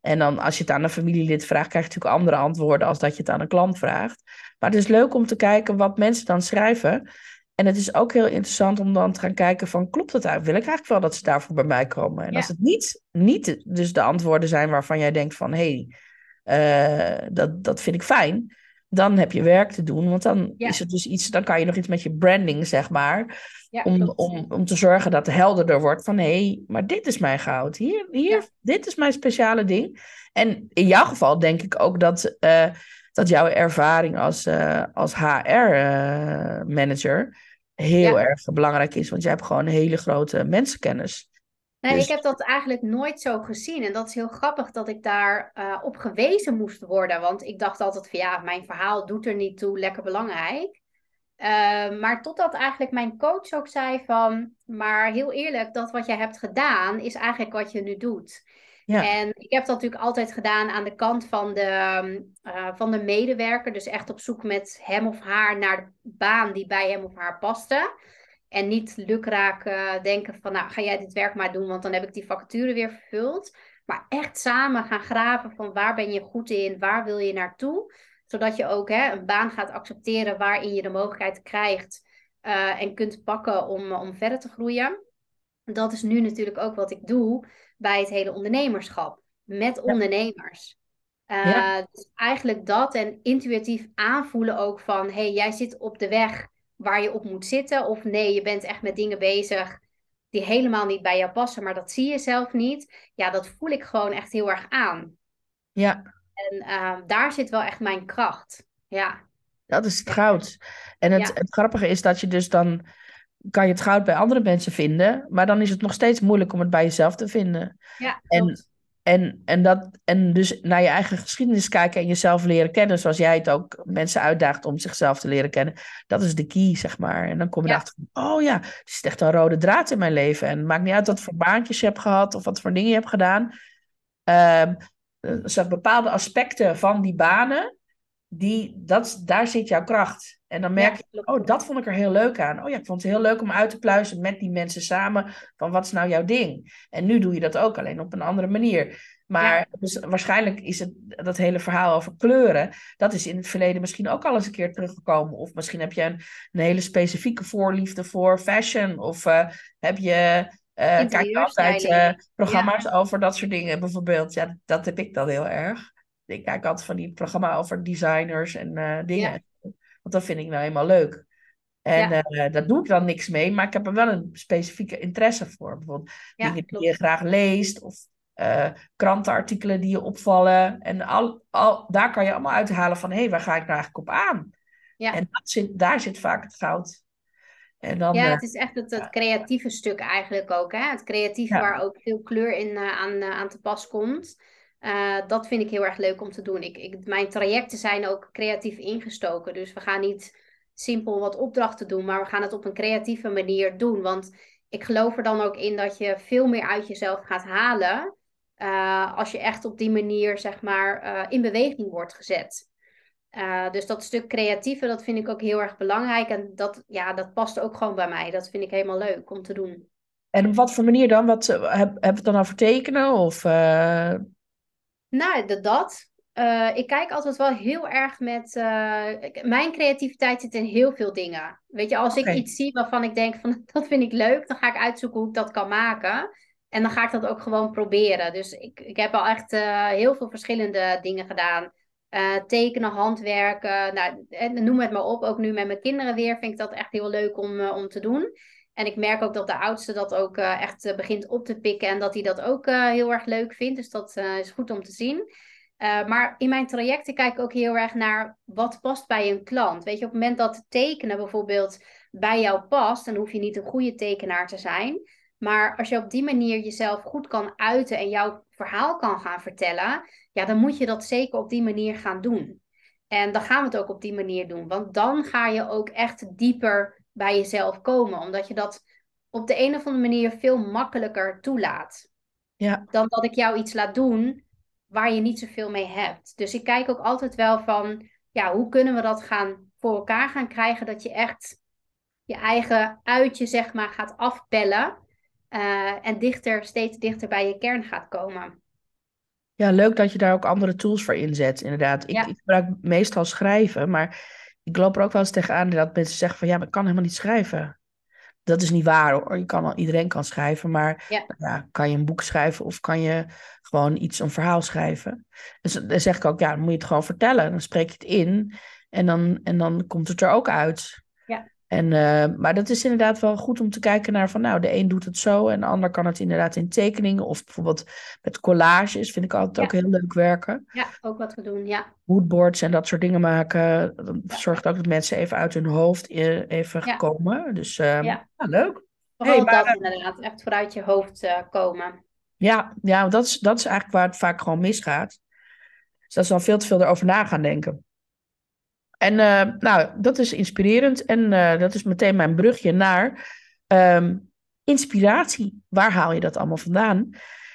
En dan als je het aan een familielid vraagt, krijg je natuurlijk andere antwoorden als dat je het aan een klant vraagt. Maar het is leuk om te kijken wat mensen dan schrijven. En het is ook heel interessant om dan te gaan kijken van, klopt het eigenlijk? Wil ik eigenlijk wel dat ze daarvoor bij mij komen? En
Ja.
als het niet, niet dus de antwoorden zijn waarvan jij denkt van, hé, hey, eh, dat, dat vind ik fijn, dan heb je werk te doen. Want dan
Ja.
is het dus iets, dan kan je nog iets met je branding, zeg maar,
Ja,
om, om, om te zorgen dat het helderder wordt van, hé, hey, maar dit is mijn goud. Hier, hier,
Ja.
dit is mijn speciale ding. En in jouw geval denk ik ook dat, eh, dat jouw ervaring als, eh, als HR-manager heel
Ja.
erg belangrijk is. Want jij hebt gewoon een hele grote mensenkennis.
Nee,
Dus-
ik heb dat eigenlijk nooit zo gezien. En dat is heel grappig dat ik daar eh, op gewezen moest worden. Want ik dacht altijd van ja, mijn verhaal doet er niet toe, lekker belangrijk. Eh, maar totdat eigenlijk mijn coach ook zei van, maar heel eerlijk, dat wat jij hebt gedaan is eigenlijk wat je nu doet.
Ja.
En ik heb dat natuurlijk altijd gedaan aan de kant van de, eh, van de medewerker. Dus echt op zoek met hem of haar naar de baan die bij hem of haar paste. En niet lukraak eh, denken van, nou ga jij dit werk maar doen, want dan heb ik die vacature weer vervuld. Maar echt samen gaan graven van waar ben je goed in, waar wil je naartoe. Zodat je ook hè, een baan gaat accepteren waarin je de mogelijkheid krijgt eh, en kunt pakken om, om verder te groeien. Dat is nu natuurlijk ook wat ik doe bij het hele ondernemerschap. Met ondernemers. Uh,
Ja.
Dus eigenlijk dat en intuïtief aanvoelen ook van... hé, hey, jij zit op de weg waar je op moet zitten. Of nee, je bent echt met dingen bezig die helemaal niet bij jou passen, maar dat zie je zelf niet. Ja, dat voel ik gewoon echt heel erg aan.
Ja,
En uh, daar zit wel echt mijn kracht. Ja.
dat is het goud. En het,
Ja.
het grappige is dat je dus dan... kan je het goud bij andere mensen vinden... maar dan is het nog steeds moeilijk om het bij jezelf te vinden.
Ja,
En-. En, en, dat, en dus naar je eigen geschiedenis kijken en jezelf leren kennen, zoals jij het ook mensen uitdaagt om zichzelf te leren kennen. Dat is de key, zeg maar. En dan kom je
Ja.
erachter van, oh ja, het is echt een rode draad in mijn leven. En het maakt niet uit wat voor baantjes je hebt gehad of wat voor dingen je hebt gedaan. Ehm, er zijn bepaalde aspecten van die banen, die, dat, daar zit jouw kracht. En dan merk je, oh, dat vond ik er heel leuk aan. Oh ja, ik vond het heel leuk om uit te pluizen met die mensen samen van wat is nou jouw ding? En nu doe je dat ook, alleen op een andere manier. Maar dus waarschijnlijk is het dat hele verhaal over kleuren, dat is in het verleden misschien ook al eens een keer teruggekomen. Of misschien heb je een, een hele specifieke voorliefde voor fashion. Of eh, heb je, eh, kijk je altijd eh, programma's over dat soort dingen. Bijvoorbeeld, ja, dat heb ik dan heel erg. Ik kijk altijd van die programma's over designers en dingen. Want dat vind ik nou helemaal leuk. En
Ja.
eh, daar doe ik dan niks mee, maar ik heb er wel een specifieke interesse voor. Bijvoorbeeld
Ja,
dingen die je graag leest of eh, krantenartikelen die je opvallen. En al, al, daar kan je allemaal uithalen van, hé, hey, waar ga ik nou eigenlijk op aan?
Ja.
En dat zit, daar zit vaak het goud. En dan,
Ja,
eh,
het is echt het, het creatieve stuk eigenlijk ook. Hè? Het creatieve waar ook veel kleur in aan, aan te pas komt. Eh, dat vind ik heel erg leuk om te doen. Ik, ik, mijn trajecten zijn ook creatief ingestoken. Dus we gaan niet simpel wat opdrachten doen, maar we gaan het op een creatieve manier doen. Want ik geloof er dan ook in dat je veel meer uit jezelf gaat halen. eh, als je echt op die manier, zeg maar, eh, in beweging wordt gezet. Dus dat stuk creatieve, dat vind ik ook heel erg belangrijk. En dat, ja, dat past ook gewoon bij mij. Dat vind ik helemaal leuk om te doen.
en op wat voor manier dan? Wat, heb, heb het dan over tekenen? Of,
Nou, de, dat. Uh, ik kijk altijd wel heel erg met. Uh, mijn creativiteit zit in heel veel dingen. Weet je, als ik iets zie waarvan ik denk van dat vind ik leuk, dan ga ik uitzoeken hoe ik dat kan maken. En dan ga ik dat ook gewoon proberen. Dus ik, ik heb al echt uh, heel veel verschillende dingen gedaan. Tekenen, handwerken, nou, noem het maar op. Ook nu met mijn kinderen weer vind ik dat echt heel leuk om, om te doen. En ik merk ook dat de oudste dat ook uh, echt begint op te pikken en dat hij dat ook uh, heel erg leuk vindt. Dus dat is goed om te zien. Maar in mijn trajecten kijk ik ook heel erg naar wat past bij een klant. Weet je, op het moment dat tekenen bijvoorbeeld bij jou past, dan hoef je niet een goede tekenaar te zijn. Maar als je op die manier jezelf goed kan uiten en jouw verhaal kan gaan vertellen, ja, dan moet je dat zeker op die manier gaan doen. En dan gaan we het ook op die manier doen. Want dan ga je ook echt dieper bij jezelf komen. Omdat je dat op de een of andere manier veel makkelijker toelaat.
Ja.
Dan dat ik jou iets laat doen waar je niet zoveel mee hebt. Dus ik kijk ook altijd wel van, ja, hoe kunnen we dat gaan voor elkaar gaan krijgen? Dat je echt je eigen uitje, zeg maar, gaat afpellen. Uh, en dichter, steeds dichter bij je kern gaat komen.
Ja, leuk dat je daar ook andere tools voor inzet, inderdaad. Ik,
Ja.
ik gebruik meestal schrijven, maar ik loop er ook wel eens tegenaan dat mensen zeggen van ja, maar ik kan helemaal niet schrijven. Dat is niet waar hoor. Je kan, iedereen kan schrijven, maar
Ja.
ja, kan je een boek schrijven of kan je gewoon iets, een verhaal schrijven? Dus dan zeg ik ook, ja, dan moet je het gewoon vertellen. Dan spreek je het in en dan, en dan komt het er ook uit. En, eh, maar dat is inderdaad wel goed om te kijken naar van, nou, de een doet het zo en de ander kan het inderdaad in tekeningen of bijvoorbeeld met collages, vind ik altijd
Ja.
ook heel leuk werken.
Ja, ook wat we doen, ja.
Moodboards en dat soort dingen maken. Dat zorgt ook dat mensen even uit hun hoofd even
Ja.
komen. Dus eh,
Ja.
ja, leuk.
Vooral
Hey, maar-
dat inderdaad, echt vooruit je hoofd eh, komen.
Ja, ja dat, is, dat is eigenlijk waar het vaak gewoon misgaat. Dus dat is dan veel te veel erover na gaan denken. En eh, nou, dat is inspirerend. En eh, dat is meteen mijn brugje naar ehm, inspiratie. Waar haal je dat allemaal vandaan?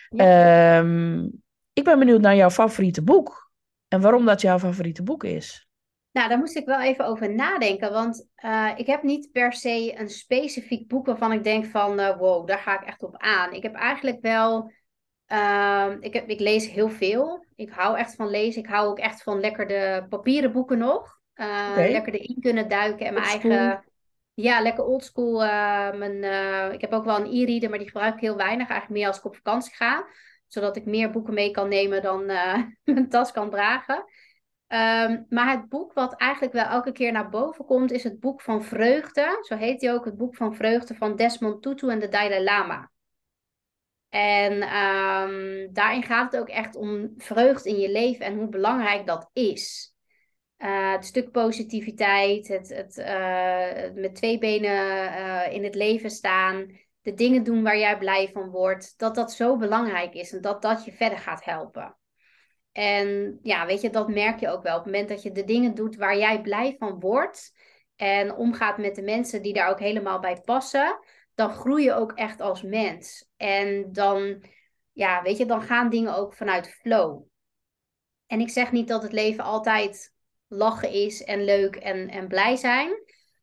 Ehm, ik ben benieuwd naar jouw favoriete boek. En waarom dat jouw favoriete boek is.
Nou, daar moest ik wel even over nadenken, want eh, ik heb niet per se een specifiek boek waarvan ik denk van, wow, daar ga ik echt op aan. Ik heb eigenlijk wel, ehm, ik, heb, ik lees heel veel. Ik hou echt van lezen. Ik hou ook echt van lekker de papieren boeken nog. Eh. Lekker erin kunnen duiken en mijn
Oldschool.
eigen, ja, lekker oldschool. eh mijn, eh, ik heb ook wel een e-reader, maar die gebruik ik heel weinig. Eigenlijk meer als ik op vakantie ga, zodat ik meer boeken mee kan nemen dan mijn tas kan dragen. Ehm, maar het boek wat eigenlijk wel elke keer naar boven komt, is het boek van Vreugde. Zo heet hij ook, het boek van Vreugde van Desmond Tutu en de Dalai Lama. En ehm, daarin gaat het ook echt om vreugde in je leven en hoe belangrijk dat is. Eh, het stuk positiviteit, het, het, eh, met twee benen eh, in het leven staan, de dingen doen waar jij blij van wordt, dat dat zo belangrijk is en dat dat je verder gaat helpen. En ja, weet je, dat merk je ook wel. Op het moment dat je de dingen doet waar jij blij van wordt en omgaat met de mensen die daar ook helemaal bij passen, dan groei je ook echt als mens. En dan, ja, weet je, dan gaan dingen ook vanuit flow. En ik zeg niet dat het leven altijd lachen is en leuk en, en blij zijn.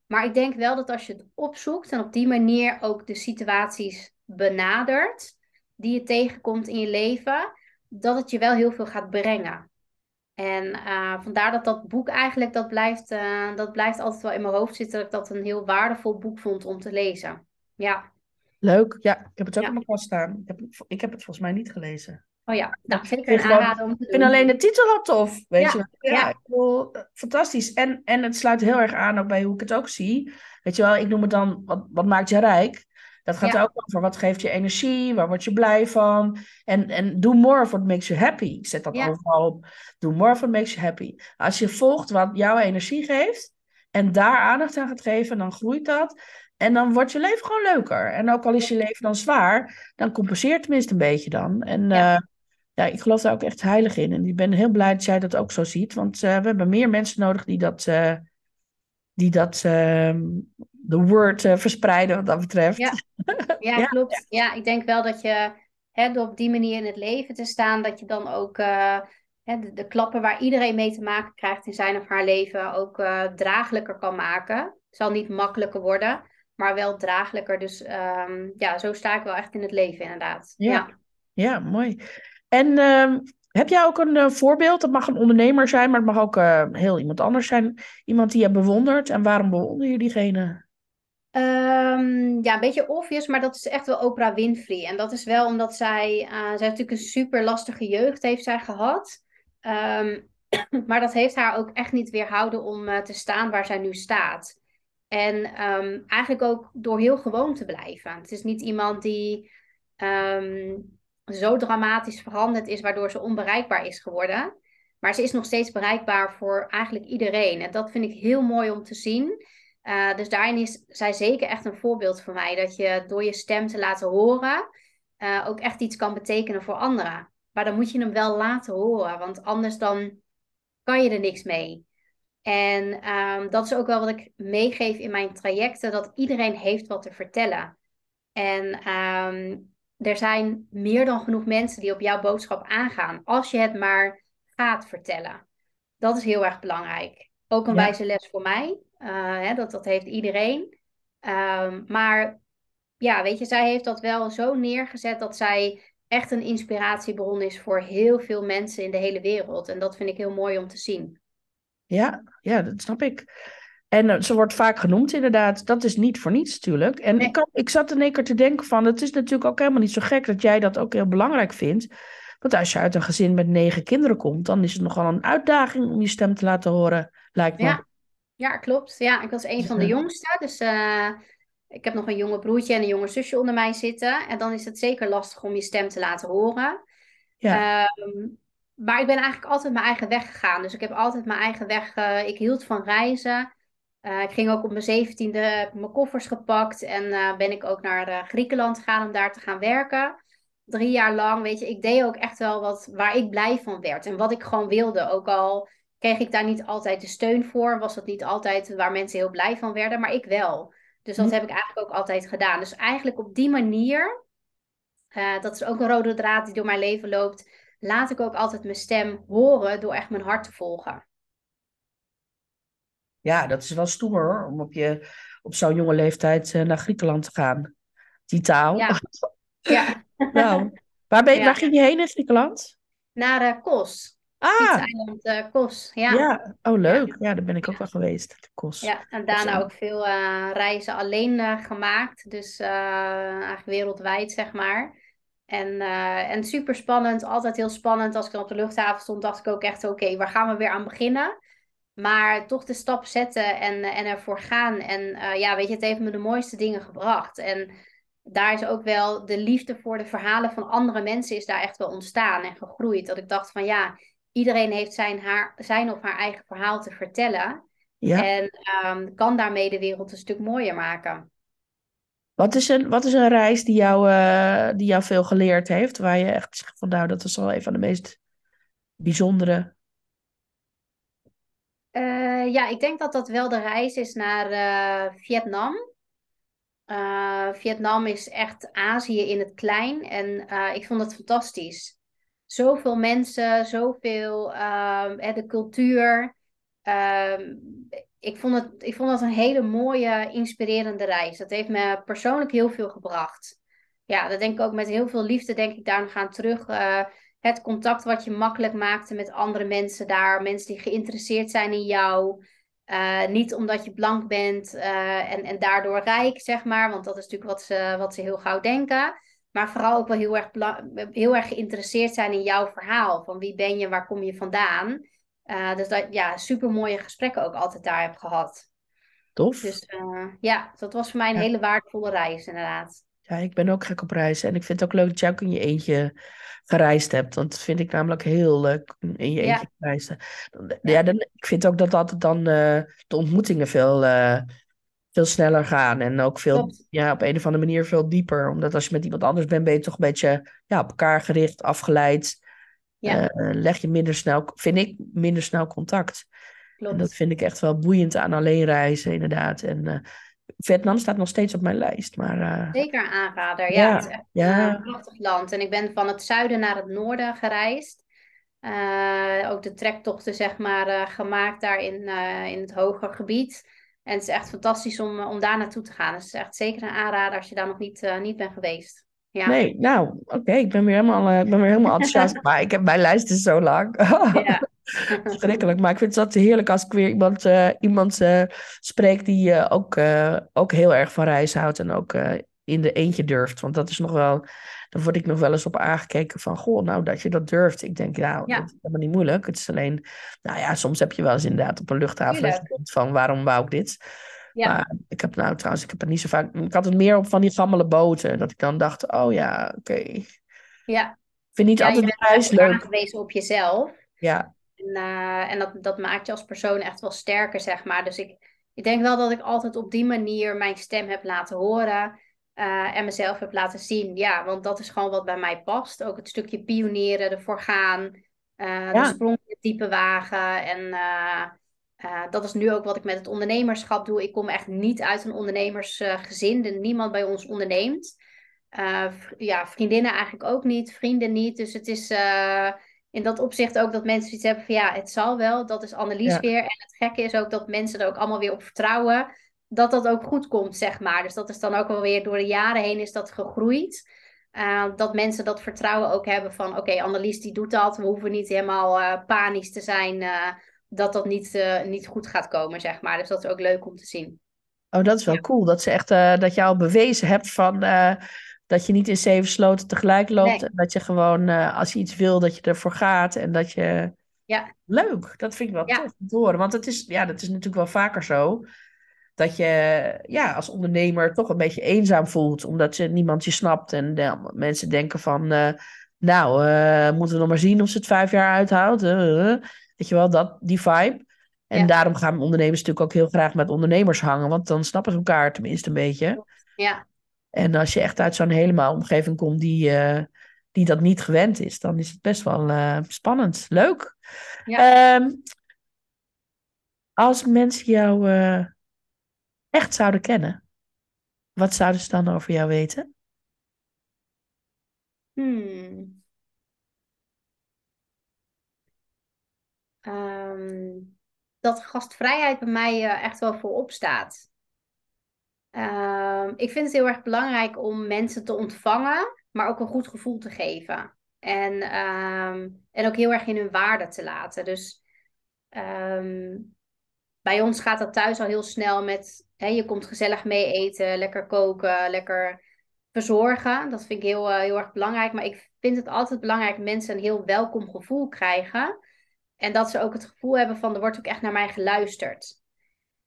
Maar ik denk wel dat als je het opzoekt en op die manier ook de situaties benadert die je tegenkomt in je leven, dat het je wel heel veel gaat brengen. En eh, vandaar dat dat boek eigenlijk, dat blijft, eh, dat blijft altijd wel in mijn hoofd zitten, dat ik dat een heel waardevol boek vond om te lezen. Ja,
Leuk. Ja, ik heb het ook
Ja.
op mijn kast staan. Ik heb, ik heb het volgens mij niet gelezen.
Oh ja, nou, zeker
vind
een aanrader om te
Ik vind alleen de titel al tof. Weet
Ja,
je? Ja,
ja.
ik bedoel, fantastisch. En, en het sluit heel erg aan ook bij hoe ik het ook zie. Weet je wel, ik noem het dan, wat, wat maakt je rijk? Dat gaat
Ja.
ook over wat geeft je energie, waar word je blij van. En, en do more of what makes you happy. Ik zet dat overal op. Do more of what makes you happy. Als je volgt wat jouw energie geeft en daar aandacht aan gaat geven, dan groeit dat. En dan wordt je leven gewoon leuker. En ook al is je leven dan zwaar, dan compenseert het tenminste een beetje dan. En
Ja.
eh, ja, ik geloof daar ook echt heilig in. En ik ben heel blij dat jij dat ook zo ziet. Want eh, we hebben meer mensen nodig die dat, eh, die dat ehm, de word eh, verspreiden wat dat betreft.
Ja. Ja,
Ja.
klopt. Ja, ik denk wel dat je hè, door op die manier in het leven te staan, dat je dan ook hè, de, de klappen waar iedereen mee te maken krijgt in zijn of haar leven ook eh, draaglijker kan maken. Het zal niet makkelijker worden, maar wel draaglijker. Dus ehm, ja, zo sta ik wel echt in het leven inderdaad.
Ja.
ja.
Ja, mooi. En ehm, heb jij ook een eh, voorbeeld? Dat mag een ondernemer zijn, maar het mag ook eh, heel iemand anders zijn. Iemand die je bewondert. En waarom bewonder je diegene?
Ehm, ja, een beetje obvious, maar dat is echt wel Oprah Winfrey. En dat is wel omdat zij, eh, zij natuurlijk een super lastige jeugd heeft zij gehad. Ehm, maar dat heeft haar ook echt niet weerhouden om te staan waar zij nu staat. En eigenlijk ook door heel gewoon te blijven. Het is niet iemand die zo dramatisch veranderd is, waardoor ze onbereikbaar is geworden. Maar ze is nog steeds bereikbaar voor eigenlijk iedereen. En dat vind ik heel mooi om te zien. Uh, dus daarin is zij zeker echt een voorbeeld voor mij. Dat je door je stem te laten horen uh, ook echt iets kan betekenen voor anderen. Maar dan moet je hem wel laten horen, want anders dan kan je er niks mee. En um, dat is ook wel wat ik meegeef in mijn trajecten, dat iedereen heeft wat te vertellen. En um, er zijn meer dan genoeg mensen die op jouw boodschap aangaan, als je het maar gaat vertellen. Dat is heel erg belangrijk. Ook een ja. wijze les voor mij. Uh, hè, dat, dat heeft iedereen. Um, maar ja, weet je, zij heeft dat wel zo neergezet dat zij echt een inspiratiebron is voor heel veel mensen in de hele wereld. En dat vind ik heel mooi om te zien.
Ja, ja dat snap ik. En eh, ze wordt vaak genoemd, inderdaad. Dat is niet voor niets, natuurlijk. En
Nee.
ik, kan, ik zat in één keer te denken van... het is natuurlijk ook helemaal niet zo gek dat jij dat ook heel belangrijk vindt. Want als je uit een gezin met negen kinderen komt... dan is het nogal een uitdaging om je stem te laten horen, lijkt me.
Ja, ja, klopt. Ja, ik was een van de
Ja.
jongste. Dus eh, ik heb nog een jonge broertje en een jonge zusje onder mij zitten. En dan is het zeker lastig om je stem te laten horen.
Ja.
Ehm, maar ik ben eigenlijk altijd mijn eigen weg gegaan. Dus ik heb altijd mijn eigen weg. eh, ik hield van reizen. Eh, ik ging ook op mijn zeventiende, heb mijn koffers gepakt. En eh, ben ik ook naar eh, Griekenland gegaan om daar te gaan werken. Drie jaar lang, weet je, ik deed ook echt wel wat waar ik blij van werd. En wat ik gewoon wilde. Ook al kreeg ik daar niet altijd de steun voor. Was dat niet altijd waar mensen heel blij van werden. Maar ik wel. Dus dat
Hm.
heb ik eigenlijk ook altijd gedaan. Dus eigenlijk op die manier, dat is ook een rode draad die door mijn leven loopt, laat ik ook altijd mijn stem horen door echt mijn hart te volgen.
Ja, dat is wel stoer hoor, om op, je, op zo'n jonge leeftijd eh, naar Griekenland te gaan. Die taal.
Ja. Ja,
nou, waar, ben je,
Ja.
waar ging je heen in Griekenland?
naar eh, Kos.
Ah,
Fietseiland eh Kos. Ja.
ja.
Ja.
Oh, leuk. Ja, daar ben ik ook wel geweest. Kos.
en daarna ook veel reizen alleen gemaakt. Dus eigenlijk wereldwijd, zeg maar. En, eh, en super spannend, altijd heel spannend. Als ik dan op de luchthaven stond, dacht ik ook echt: oké, waar gaan we weer aan beginnen? Maar toch de stap zetten en, eh, en ervoor gaan. En eh, ja, weet je, het heeft me de mooiste dingen gebracht. En daar is ook wel de liefde voor de verhalen van andere mensen is daar echt wel ontstaan en gegroeid. Dat ik dacht van ja, iedereen heeft zijn, haar, zijn of haar eigen verhaal te vertellen.
Ja.
En ehm, kan daarmee de wereld een stuk mooier maken.
Wat is een, wat is een reis die jou, eh, die jou veel geleerd heeft? Waar je echt zegt van nou, dat is wel een van de meest bijzondere.
Eh, ja, ik denk dat dat wel de reis is naar eh, Vietnam. Eh, Vietnam is echt Azië in het klein en ik vond het fantastisch. Zoveel mensen, zoveel, ehm, de cultuur. Ehm, ik vond het, ik vond dat een hele mooie, inspirerende reis. Dat heeft me persoonlijk heel veel gebracht. Ja, dat denk ik ook met heel veel liefde, denk ik daar nog aan terug. Het contact wat je makkelijk maakte met andere mensen daar. Mensen die geïnteresseerd zijn in jou. Eh, niet omdat je blank bent eh, en, en daardoor rijk, zeg maar. Want dat is natuurlijk wat ze, wat ze heel gauw denken. Maar vooral ook wel heel erg, heel erg geïnteresseerd zijn in jouw verhaal. Van wie ben je, waar kom je vandaan. Eh, dus dat, ja, super mooie gesprekken ook altijd daar heb gehad.
Tof.
Dus ja, dat was voor mij een
Ja.
hele waardevolle reis, inderdaad.
Ja, ik ben ook gek op reizen. En ik vind het ook leuk dat jij ook in je eentje gereisd hebt. Want dat vind ik namelijk heel leuk, in je eentje reizen. Ja, dan, ik vind ook dat altijd dan eh, de ontmoetingen veel, eh, veel sneller gaan. En ook veel,
Klopt.
ja, op een of andere manier veel dieper. Omdat als je met iemand anders bent, ben je toch een beetje ja, op elkaar gericht, afgeleid.
Ja,
Eh, leg je minder snel, vind ik, minder snel contact. En dat vind ik echt wel boeiend aan alleen reizen, inderdaad. En Vietnam staat nog steeds op mijn lijst. Maar eh,
Zeker een aanrader. Ja,
Ja,
het is echt
ja.
een prachtig land. En ik ben van het zuiden naar het noorden gereisd. Eh, ook de trektochten, zeg maar, eh, gemaakt daar in, eh, in het hoger gebied. En het is echt fantastisch om, om daar naartoe te gaan. Dus het is echt zeker een aanrader als je daar nog niet, eh, niet bent geweest. Ja.
Nee, nou, oké, ik ben weer helemaal, eh, ik ben weer helemaal enthousiast. maar ik heb mijn lijst is zo lang.
Ja.
Schrikkelijk. Maar ik vind het altijd heerlijk als ik weer iemand, eh, iemand eh, spreek die ook, ook heel erg van reizen houdt. En ook in de eentje durft. Want dat is nog wel, daar word ik nog wel eens op aangekeken van, goh, nou dat je dat durft. Ik denk, nou,
Ja.
dat is helemaal niet moeilijk. Het is alleen, nou ja, soms heb je wel eens inderdaad op een luchthaven dat je
Tuurlijk.
denkt van, waarom wou ik dit?
Ja.
Maar ik heb nou trouwens, ik heb het niet zo vaak. Ik had het meer op van die gammele boten. Dat ik dan dacht, oh ja, oké. Ik
ja.
vind niet
Ja,
altijd de reis
echt
leuk.
aangewezen op jezelf.
Ja,
En, eh, en dat, dat maakt je als persoon echt wel sterker, zeg maar. Dus ik, ik denk wel dat ik altijd op die manier mijn stem heb laten horen. eh, en mezelf heb laten zien. Ja, want dat is gewoon wat bij mij past. Ook het stukje pionieren, ervoor gaan. eh,
Ja.
De sprong in het diepe wagen. En eh, eh, dat is nu ook wat ik met het ondernemerschap doe. Ik kom echt niet uit een ondernemersgezin. Uh, niemand bij ons onderneemt. Uh, ja, vriendinnen eigenlijk ook niet. Vrienden niet. Dus het is... Uh, in dat opzicht ook dat mensen iets hebben van ja, het zal wel. Dat is Annelies
Ja.
weer. En het gekke is ook dat mensen er ook allemaal weer op vertrouwen. Dat dat ook goed komt, zeg maar. Dus dat is dan ook wel weer door de jaren heen is dat gegroeid. Dat mensen dat vertrouwen ook hebben van oké, Annelies die doet dat. We hoeven niet helemaal panisch te zijn dat dat niet, uh, niet goed gaat komen, zeg maar. Dus dat is ook leuk om te zien.
Oh, dat is wel cool. Dat ze echt uh, dat je al bewezen hebt van uh, dat je niet in zeven sloten tegelijk loopt. Nee. En dat je gewoon als je iets wil, dat je ervoor gaat. En dat je.
Ja.
Leuk. Dat vind ik wel ja. tof om te horen. Want het is, ja, dat is natuurlijk wel vaker zo. Dat je ja, als ondernemer toch een beetje eenzaam voelt. Omdat je niemand je snapt. En ja, mensen denken van. nou, moeten we nog maar zien of ze het vijf jaar uithoudt. Weet je wel, dat, die vibe. En ja. daarom gaan ondernemers natuurlijk ook heel graag met ondernemers hangen, want dan snappen ze elkaar tenminste een beetje.
Ja.
En als je echt uit zo'n helemaal omgeving komt die, uh, die dat niet gewend is, dan is het best wel uh, spannend. Leuk.
Ja.
Um, als mensen jou uh, echt zouden kennen, wat zouden ze dan over jou weten?
Hmm. Um dat gastvrijheid bij mij uh, echt wel voorop staat. Uh, ik vind het heel erg belangrijk om mensen te ontvangen, maar ook een goed gevoel te geven. En, uh, en ook heel erg in hun waarde te laten. Dus ehm, bij ons gaat dat thuis al heel snel met, hè, je komt gezellig mee eten, lekker koken, lekker verzorgen. Dat vind ik heel, eh, heel erg belangrijk. Maar ik vind het altijd belangrijk dat mensen een heel welkom gevoel krijgen. En dat ze ook het gevoel hebben van er wordt ook echt naar mij geluisterd.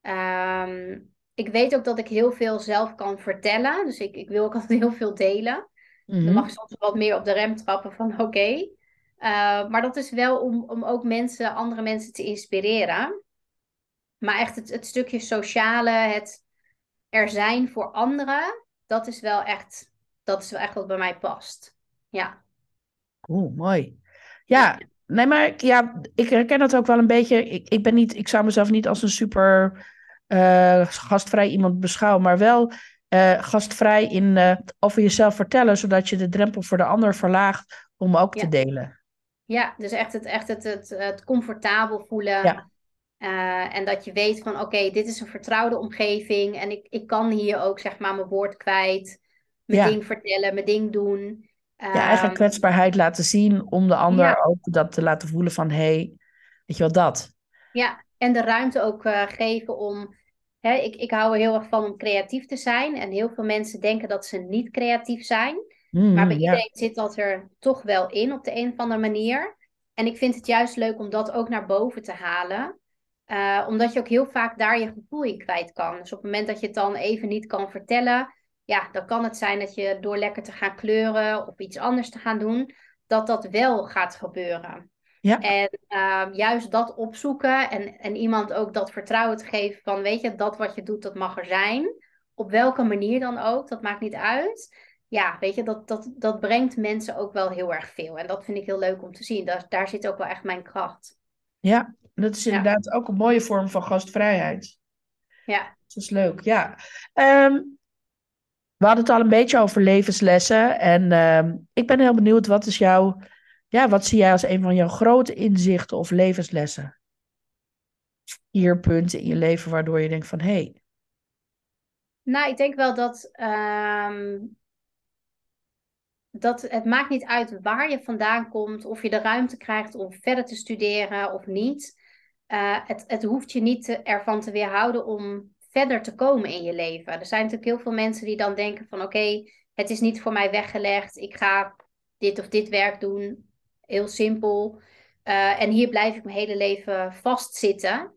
Um, ik weet ook dat ik heel veel zelf kan vertellen. Dus ik, ik wil ook altijd heel veel delen. Dan mag ik soms wat meer op de rem trappen van oké. Okay. Uh, maar dat is wel om, om ook mensen, andere mensen te inspireren. Maar echt het, het stukje sociale, het er zijn voor anderen, dat is wel echt, dat is wel echt wat bij mij past. Ja.
Oeh, mooi. Ja, Nee, maar ja, ik herken dat ook wel een beetje. Ik, ik, ben niet, ik zou mezelf niet als een super uh, gastvrij iemand beschouwen, maar wel uh, gastvrij in uh, over jezelf vertellen, zodat je de drempel voor de ander verlaagt om ook
ja.
te delen.
Ja, dus echt het, echt het, het, het comfortabel voelen.
Ja.
en dat je weet van oké, okay, dit is een vertrouwde omgeving en ik, ik kan hier ook zeg maar mijn woord kwijt, mijn
Ja.
ding vertellen, mijn ding doen.
Je eigen
Ehm,
kwetsbaarheid laten zien om de ander
Ja.
ook dat te laten voelen van hé, hey, weet je wel dat.
Ja, en de ruimte ook eh, geven om. Hè, ik, ik hou er heel erg van om creatief te zijn. En heel veel mensen denken dat ze niet creatief zijn.
Mm,
Maar bij
ja.
iedereen zit dat er toch wel in op de een of andere manier. En ik vind het juist leuk om dat ook naar boven te halen. Eh, omdat je ook heel vaak daar je gevoel in kwijt kan. Dus op het moment dat je het dan even niet kan vertellen. Ja, dan kan het zijn dat je door lekker te gaan kleuren of iets anders te gaan doen. Dat dat wel gaat gebeuren.
Ja.
En ehm, juist dat opzoeken en, en iemand ook dat vertrouwen te geven van, weet je, dat wat je doet, dat mag er zijn. Op welke manier dan ook, dat maakt niet uit. Ja, weet je, dat, dat, dat brengt mensen ook wel heel erg veel. En dat vind ik heel leuk om te zien. Daar, daar zit ook wel echt mijn kracht.
Ja, dat is inderdaad ook een mooie vorm van gastvrijheid.
Ja,
Dat is leuk, ja. Ehm, we hadden het al een beetje over levenslessen. En ehm, ik ben heel benieuwd, wat is jouw... Ja, wat zie jij als een van jouw grote inzichten of levenslessen? Hier punten in je leven waardoor je denkt van... Hé, hey,
nou, ik denk wel dat, ehm, dat het maakt niet uit waar je vandaan komt, of je de ruimte krijgt om verder te studeren of niet. Eh, het, het hoeft je niet ervan te weerhouden om verder te komen in je leven. Er zijn natuurlijk heel veel mensen die dan denken van oké, het is niet voor mij weggelegd. Ik ga dit of dit werk doen. Heel simpel. Eh, en hier blijf ik mijn hele leven vastzitten.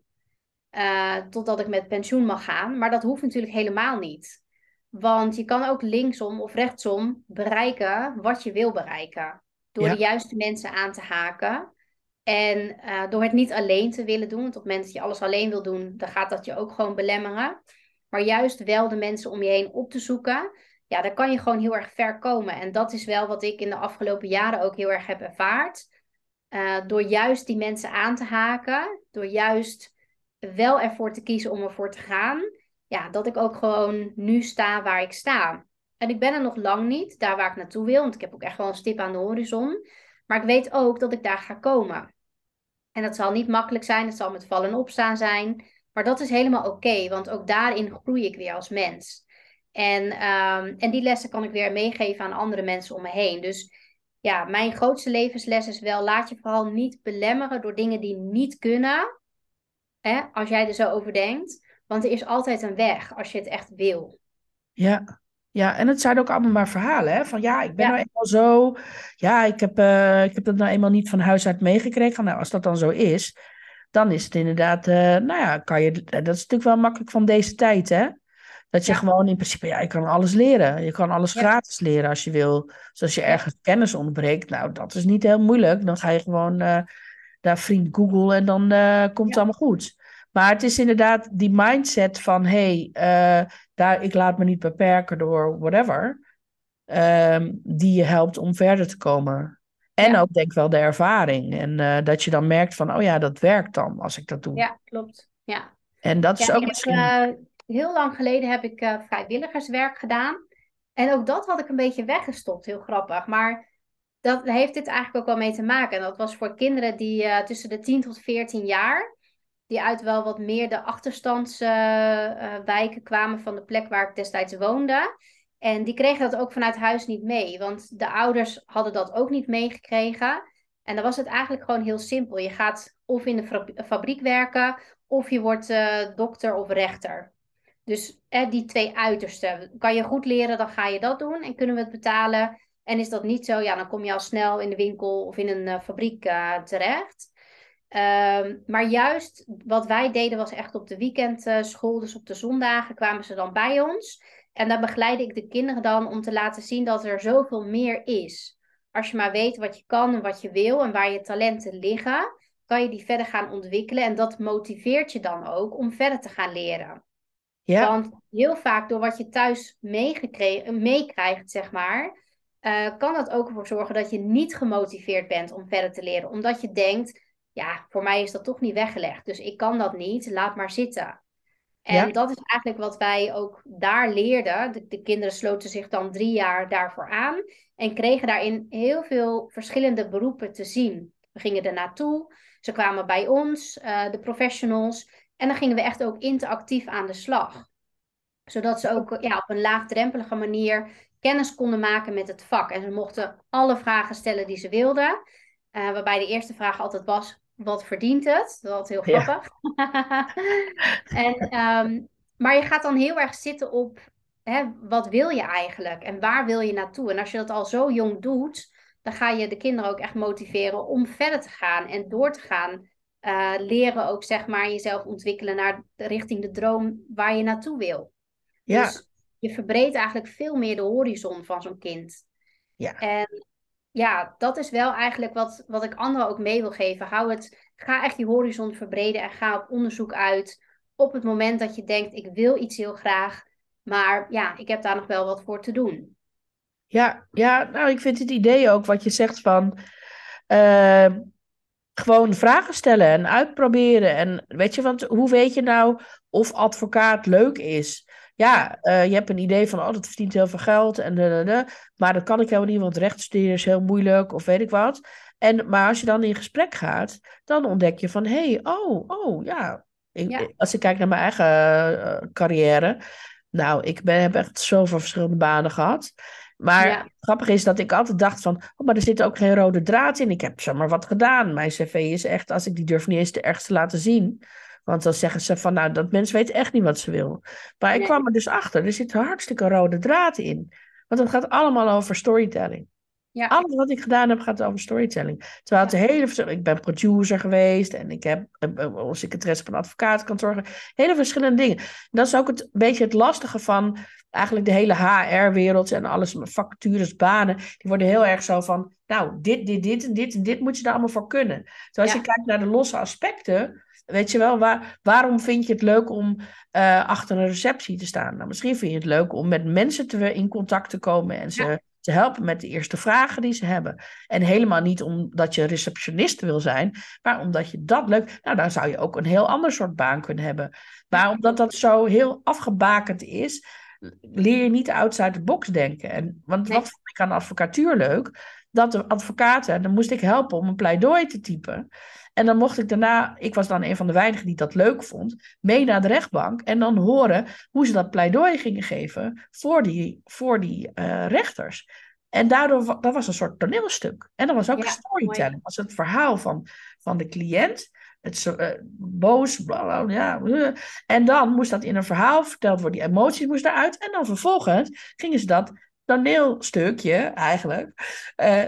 eh, totdat ik met pensioen mag gaan. Maar dat hoeft natuurlijk helemaal niet. Want je kan ook linksom of rechtsom bereiken wat je wil bereiken. Door
Ja.
de juiste mensen aan te haken. En eh, door het niet alleen te willen doen. Want op het moment dat je alles alleen wil doen, dan gaat dat je ook gewoon belemmeren. Maar juist wel de mensen om je heen op te zoeken. Ja, daar kan je gewoon heel erg ver komen. En dat is wel wat ik in de afgelopen jaren ook heel erg heb ervaard. Eh, door juist die mensen aan te haken. Door juist wel ervoor te kiezen om ervoor te gaan. Ja, dat ik ook gewoon nu sta waar ik sta. En ik ben er nog lang niet, daar waar ik naartoe wil. Want ik heb ook echt wel een stip aan de horizon. Maar ik weet ook dat ik daar ga komen. En dat zal niet makkelijk zijn, het zal met vallen en opstaan zijn. Maar dat is helemaal oké, want ook daarin groei ik weer als mens. En, ehm, en die lessen kan ik weer meegeven aan andere mensen om me heen. Dus ja, mijn grootste levensles is wel: laat je vooral niet belemmeren door dingen die niet kunnen. Hè, als jij er zo over denkt. Want er is altijd een weg als je het echt wil.
Ja, ja, en het zijn ook allemaal maar verhalen, hè? Van ja, ik ben nou eenmaal zo. Ja, ik heb, uh, ik heb dat nou eenmaal niet van huis uit meegekregen. Nou, als dat dan zo is, dan is het inderdaad, uh, nou ja, kan je, dat is natuurlijk wel makkelijk van deze tijd, hè? Dat je gewoon in principe, ja, je kan alles leren. Je kan alles gratis leren als je wil. Dus als je ergens kennis ontbreekt, nou, dat is niet heel moeilijk. Dan ga je gewoon uh, naar vriend Google en dan komt het allemaal goed. Maar het is inderdaad die mindset van, hé, hey, uh, daar, ik laat me niet beperken door whatever, um, die je helpt om verder te komen. En ook denk wel de ervaring. En uh, dat je dan merkt van, oh ja, dat werkt dan als ik dat doe.
Ja, klopt. Ja.
En dat is ook misschien...
Heb, uh, heel lang geleden heb ik vrijwilligerswerk gedaan. En ook dat had ik een beetje weggestopt, heel grappig. Maar dat heeft dit eigenlijk ook wel mee te maken. En dat was voor kinderen die tussen de 10 tot 14 jaar die uit wel wat meer de achterstandswijken uh, kwamen van de plek waar ik destijds woonde. En die kregen dat ook vanuit huis niet mee, want de ouders hadden dat ook niet meegekregen. En dan was het eigenlijk gewoon heel simpel. Je gaat of in de fabriek werken, of je wordt uh, dokter of rechter. Dus eh, die twee uitersten. Kan je goed leren, dan ga je dat doen en kunnen we het betalen. En is dat niet zo, ja, dan kom je al snel in de winkel of in een fabriek terecht. Ehm, maar juist wat wij deden was echt op de weekendschool, dus op de zondagen kwamen ze dan bij ons. En daar begeleidde ik de kinderen dan om te laten zien dat er zoveel meer is. Als je maar weet wat je kan en wat je wil en waar je talenten liggen, kan je die verder gaan ontwikkelen. En dat motiveert je dan ook om verder te gaan leren. Ja. Want heel vaak door wat je thuis meekrijgt, zeg maar, uh, kan dat ook ervoor zorgen dat je niet gemotiveerd bent om verder te leren. Omdat je denkt, ja, voor mij is dat toch niet weggelegd. Dus ik kan dat niet, laat maar zitten. En dat is eigenlijk wat wij ook daar leerden. De, de, kinderen sloten zich dan drie jaar daarvoor aan en kregen daarin heel veel verschillende beroepen te zien. We gingen er naartoe, ze kwamen bij ons, uh, de professionals, en dan gingen we echt ook interactief aan de slag. Zodat ze ook ja, op een laagdrempelige manier kennis konden maken met het vak. En ze mochten alle vragen stellen die ze wilden. Uh, waarbij de eerste vraag altijd was: wat verdient het? Dat was heel grappig. en, um, maar je gaat dan heel erg zitten op hè, wat wil je eigenlijk en waar wil je naartoe? En als je dat al zo jong doet, dan ga je de kinderen ook echt motiveren om verder te gaan en door te gaan. Uh, leren ook zeg maar jezelf ontwikkelen naar richting de droom waar je naartoe wil. Ja. Dus je verbreedt eigenlijk veel meer de horizon van zo'n kind. Ja. En ja, dat is wel eigenlijk wat, wat ik anderen ook mee wil geven. Hou het, ga echt die horizon verbreden en ga op onderzoek uit. Op het moment dat je denkt, ik wil iets heel graag, maar ja, ik heb daar nog wel wat voor te doen.
Ja, ja nou, ik vind het idee ook wat je zegt van uh, gewoon vragen stellen en uitproberen. En weet je, want hoe weet je nou of advocaat leuk is? Ja, uh, je hebt een idee van, oh, dat verdient heel veel geld. En, de, de, maar dat kan ik helemaal niet, want rechtstuderen is heel moeilijk of weet ik wat. En, maar als je dan in gesprek gaat, dan ontdek je van, hé, hey, oh, oh, ja. Ik, Als ik kijk naar mijn eigen uh, carrière, nou, ik ben, heb echt zoveel verschillende banen gehad. Maar ja. grappig is dat ik altijd dacht van, oh, maar er zit ook geen rode draad in. Ik heb zomaar wat gedaan. Mijn cv is echt, als ik die durf niet eens de ergste laten zien. Want dan zeggen ze van, nou, dat mens weet echt niet wat ze wil. Maar ik kwam er dus achter, er zit een hartstikke rode draad in. Want het gaat allemaal over storytelling. Ja. Alles wat ik gedaan heb gaat over storytelling. Terwijl het hele ik ben producer geweest en ik heb als secretaresse van een advocatenkantoor. Hele verschillende dingen. dat is ook het beetje het lastige van eigenlijk de hele HR-wereld en alles, vacatures, banen. Die worden heel erg zo van, nou, dit, dit, dit en dit en dit moet je daar allemaal voor kunnen. Terwijl als je kijkt naar de losse aspecten, Weet je wel, waar, waarom vind je het leuk om uh, achter een receptie te staan? Nou, misschien vind je het leuk om met mensen te, in contact te komen en ze te helpen met de eerste vragen die ze hebben. En helemaal niet omdat je receptionist wil zijn, maar omdat je dat leuk... Nou, dan zou je ook een heel ander soort baan kunnen hebben. Maar omdat dat zo heel afgebakend is, leer je niet outside the box denken. En, want wat vond ik aan advocatuur leuk? Dat de advocaten, dan moest ik helpen om een pleidooi te typen. En dan mocht ik daarna, ik was dan een van de weinigen die dat leuk vond, mee naar de rechtbank en dan horen hoe ze dat pleidooi gingen geven voor die, voor die uh, rechters. En daardoor dat was een soort toneelstuk. En dat was ook ja, storytelling. Dat was het verhaal van, van de cliënt. het uh, boos, bla, bla, ja. En dan moest dat in een verhaal verteld worden. Die emoties moesten eruit. En dan vervolgens gingen ze dat toneelstukje eigenlijk. Uh,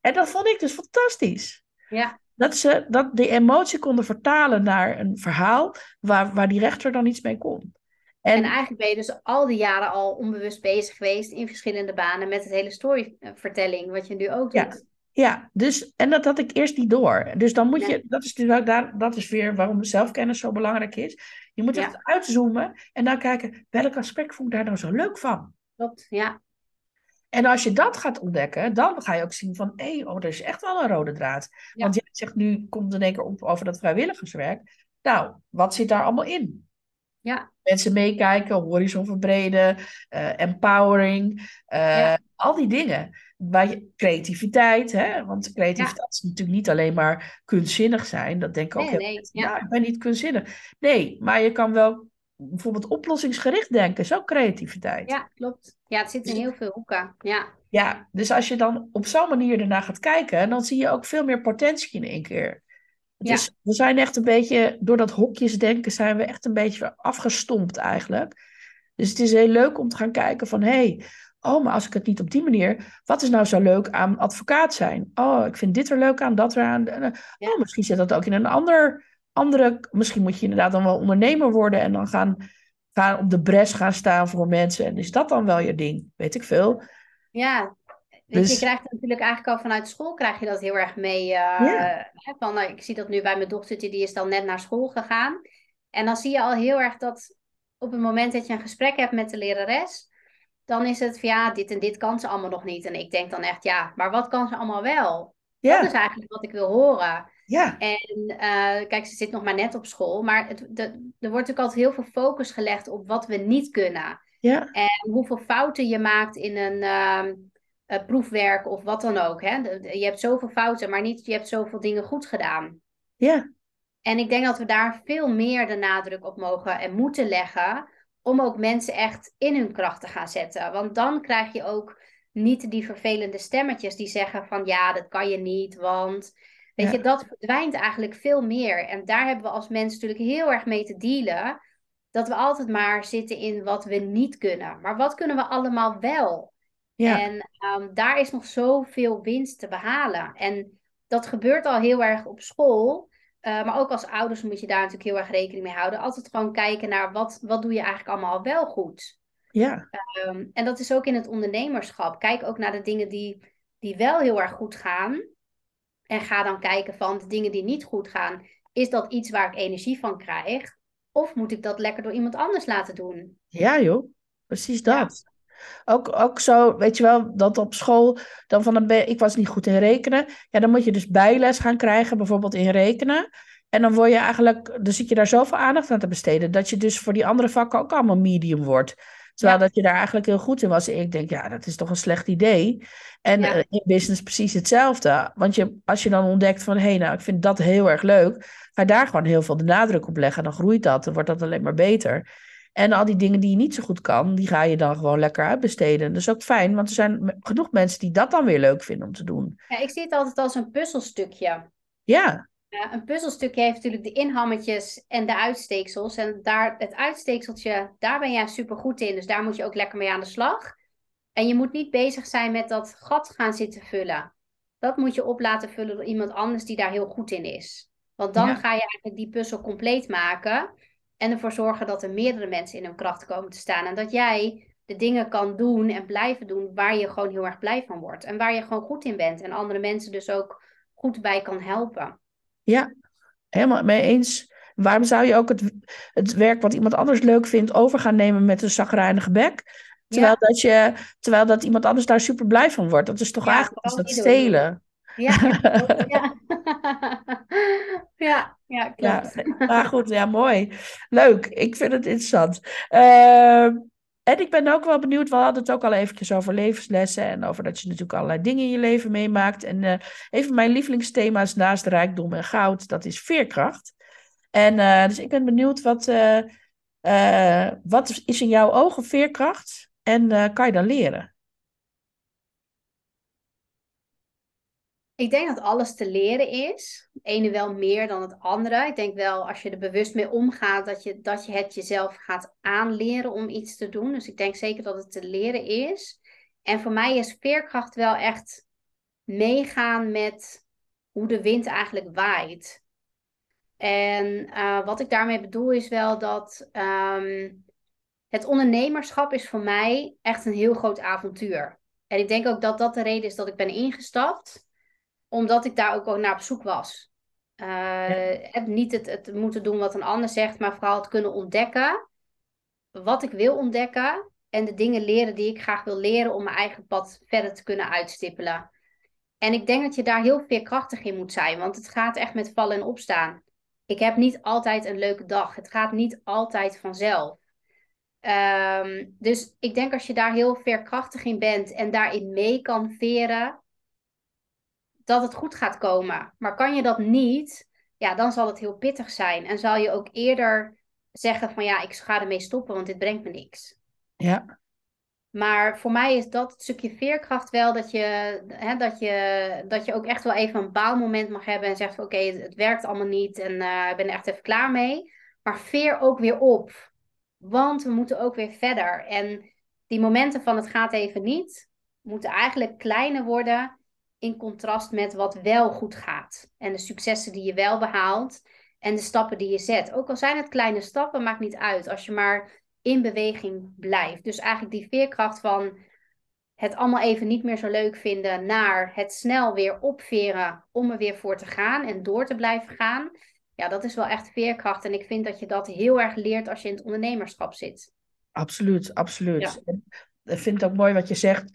en dat vond ik dus fantastisch.
Ja.
Dat ze dat die emotie konden vertalen naar een verhaal waar, waar die rechter dan iets mee kon.
En, en, eigenlijk ben je dus al die jaren al onbewust bezig geweest in verschillende banen met het hele storyvertelling, wat je nu ook
ja.
doet.
Ja, dus, en dat had ik eerst niet door. Dus dan moet je, dat is, dus daar, dat is weer waarom zelfkennis zo belangrijk is. Je moet echt uitzoomen en dan kijken, welk aspect vond ik daar nou zo leuk van?
Klopt, ja.
En als je dat gaat ontdekken, dan ga je ook zien van, hé, oh, er is echt wel een rode draad. Want jij zegt nu, komt in één keer op over dat vrijwilligerswerk. Nou, wat zit daar allemaal in?
Ja.
Mensen meekijken, horizon verbreden, uh, empowering, uh, ja. al die dingen. Waar je, creativiteit, hè? want creativiteit ja. is natuurlijk niet alleen maar kunstzinnig zijn. Dat denk ik ook
nee, heel nee,
ja. ik ben niet kunstzinnig. Nee, maar je kan wel bijvoorbeeld oplossingsgericht denken, is ook creativiteit.
Ja, klopt. Ja, het zit in heel veel hoeken. Ja,
ja dus als je dan op zo'n manier ernaar gaat kijken, dan zie je ook veel meer potentie in één keer. Dus ja. we zijn echt een beetje, door dat hokjesdenken zijn we echt een beetje afgestompt eigenlijk. Dus het is heel leuk om te gaan kijken van, hé, hey, oh, maar als ik het niet op die manier, wat is nou zo leuk aan advocaat zijn? Oh, ik vind dit er leuk aan, dat er aan. Ja. Oh, misschien zit dat ook in een ander, andere, misschien moet je inderdaad dan wel ondernemer worden en dan gaan, gaan op de bres gaan staan voor mensen. En is dat dan wel je ding? Weet ik veel.
Ja, dus... Je krijgt natuurlijk eigenlijk al vanuit school krijg je dat heel erg mee. Uh, ja. van, nou, ik zie dat nu bij mijn dochtertje, die is dan net naar school gegaan. En dan zie je al heel erg dat op het moment dat je een gesprek hebt met de lerares, dan is het van ja, dit en dit kan ze allemaal nog niet. En ik denk dan echt, ja, maar wat kan ze allemaal wel? Ja. Dat is eigenlijk wat ik wil horen.
Ja.
En uh, kijk, ze zit nog maar net op school, maar het, de, er wordt ook altijd heel veel focus gelegd op wat we niet kunnen.
Ja.
En hoeveel fouten je maakt in een, uh, uh, proefwerk of wat dan ook. Hè? Je hebt zoveel fouten, maar niet je hebt zoveel dingen goed gedaan.
Ja.
En ik denk dat we daar veel meer de nadruk op mogen en moeten leggen. Om ook mensen echt in hun kracht te gaan zetten. Want dan krijg je ook niet die vervelende stemmetjes die zeggen van ja, dat kan je niet. Want weet je, dat verdwijnt eigenlijk veel meer. En daar hebben we als mensen natuurlijk heel erg mee te dealen. Dat we altijd maar zitten in wat we niet kunnen. Maar wat kunnen we allemaal wel?
Ja.
En um, daar is nog zoveel winst te behalen. En dat gebeurt al heel erg op school. Uh, maar ook als ouders moet je daar natuurlijk heel erg rekening mee houden. Altijd gewoon kijken naar wat, wat doe je eigenlijk allemaal wel goed.
Ja.
Um, en dat is ook in het ondernemerschap. Kijk ook naar de dingen die, die wel heel erg goed gaan. En ga dan kijken van de dingen die niet goed gaan. Is dat iets waar ik energie van krijg? Of moet ik dat lekker door iemand anders laten doen?
Ja joh, precies dat. Ja. Ook, ook zo, weet je wel, dat op school dan van een. Ik was niet goed in rekenen. Ja, dan moet je dus bijles gaan krijgen, bijvoorbeeld in rekenen. En dan word je eigenlijk, dan zit je daar zoveel aandacht aan te besteden, dat je dus voor die andere vakken ook allemaal medium wordt. Terwijl dat je daar eigenlijk heel goed in was. Ik denk, ja, dat is toch een slecht idee. En ja. in business precies hetzelfde. Want je, als je dan ontdekt van, hé, hey, nou, ik vind dat heel erg leuk. Ga je daar gewoon heel veel de nadruk op leggen. Dan groeit dat, dan wordt dat alleen maar beter. En al die dingen die je niet zo goed kan, die ga je dan gewoon lekker uitbesteden. Dat is ook fijn, want er zijn genoeg mensen die dat dan weer leuk vinden om te doen.
Ja, ik zie het altijd als een puzzelstukje.
Ja.
Uh, een puzzelstukje heeft natuurlijk de inhammetjes en de uitsteeksels. En daar, het uitsteekseltje, daar ben jij super goed in. Dus daar moet je ook lekker mee aan de slag. En je moet niet bezig zijn met dat gat gaan zitten vullen. Dat moet je op laten vullen door iemand anders die daar heel goed in is. Want dan ja. ga je eigenlijk die puzzel compleet maken. En ervoor zorgen dat er meerdere mensen in hun kracht komen te staan. En dat jij de dingen kan doen en blijven doen waar je gewoon heel erg blij van wordt. En waar je gewoon goed in bent. En andere mensen dus ook goed bij kan helpen.
Ja, helemaal mee eens. Waarom zou je ook het, het werk wat iemand anders leuk vindt over gaan nemen met een zagrijnige bek? Terwijl, ja. dat je, terwijl dat iemand anders daar super blij van wordt. Dat is toch ja, eigenlijk dat stelen.
Ja, ja. ja, ja, klopt.
Ja, maar goed, ja, mooi. Leuk, ik vind het interessant. Uh, en ik ben ook wel benieuwd, we hadden het ook al eventjes over levenslessen en over dat je natuurlijk allerlei dingen in je leven meemaakt. En uh, een van mijn lievelingsthema's naast rijkdom en goud, dat is veerkracht. En uh, dus ik ben benieuwd, wat, uh, wat is in jouw ogen veerkracht en kan je dan leren?
Ik denk dat alles te leren is. Het ene wel meer dan het andere. Ik denk wel als je er bewust mee omgaat, dat je, dat je het jezelf gaat aanleren om iets te doen. Dus ik denk zeker dat het te leren is. En voor mij is veerkracht wel echt meegaan met hoe de wind eigenlijk waait. En uh, wat ik daarmee bedoel is wel dat um, het ondernemerschap is voor mij echt een heel groot avontuur. En ik denk ook dat dat de reden is dat ik ben ingestapt, omdat ik daar ook naar op zoek was. Uh, ja. Niet het, het moeten doen wat een ander zegt, maar vooral het kunnen ontdekken wat ik wil ontdekken en de dingen leren die ik graag wil leren om mijn eigen pad verder te kunnen uitstippelen. En ik denk dat je daar heel veerkrachtig in moet zijn, want het gaat echt met vallen en opstaan. Ik heb niet altijd een leuke dag. Het gaat niet altijd vanzelf. Um, dus ik denk als je daar heel veerkrachtig in bent en daarin mee kan veren, dat het goed gaat komen. Maar kan je dat niet, ja, dan zal het heel pittig zijn. En zal je ook eerder zeggen van ja, ik ga ermee stoppen, want dit brengt me niks.
Ja.
Maar voor mij is dat stukje veerkracht wel dat je, hè, dat je, dat je ook echt wel even een baalmoment mag hebben en zegt: Oké, het, werkt allemaal niet en uh, ik ben er echt even klaar mee. Maar veer ook weer op, want we moeten ook weer verder. En die momenten van het gaat even niet, moeten eigenlijk kleiner worden in contrast met wat wel goed gaat. En de successen die je wel behaalt en de stappen die je zet. Ook al zijn het kleine stappen, maakt niet uit. Als je maar in beweging blijft. Dus eigenlijk die veerkracht van het allemaal even niet meer zo leuk vinden, naar het snel weer opveren om er weer voor te gaan en door te blijven gaan. Ja, dat is wel echt veerkracht. En ik vind dat je dat heel erg leert als je in het ondernemerschap zit.
Absoluut, absoluut. Ja. Ik vind het ook mooi wat je zegt.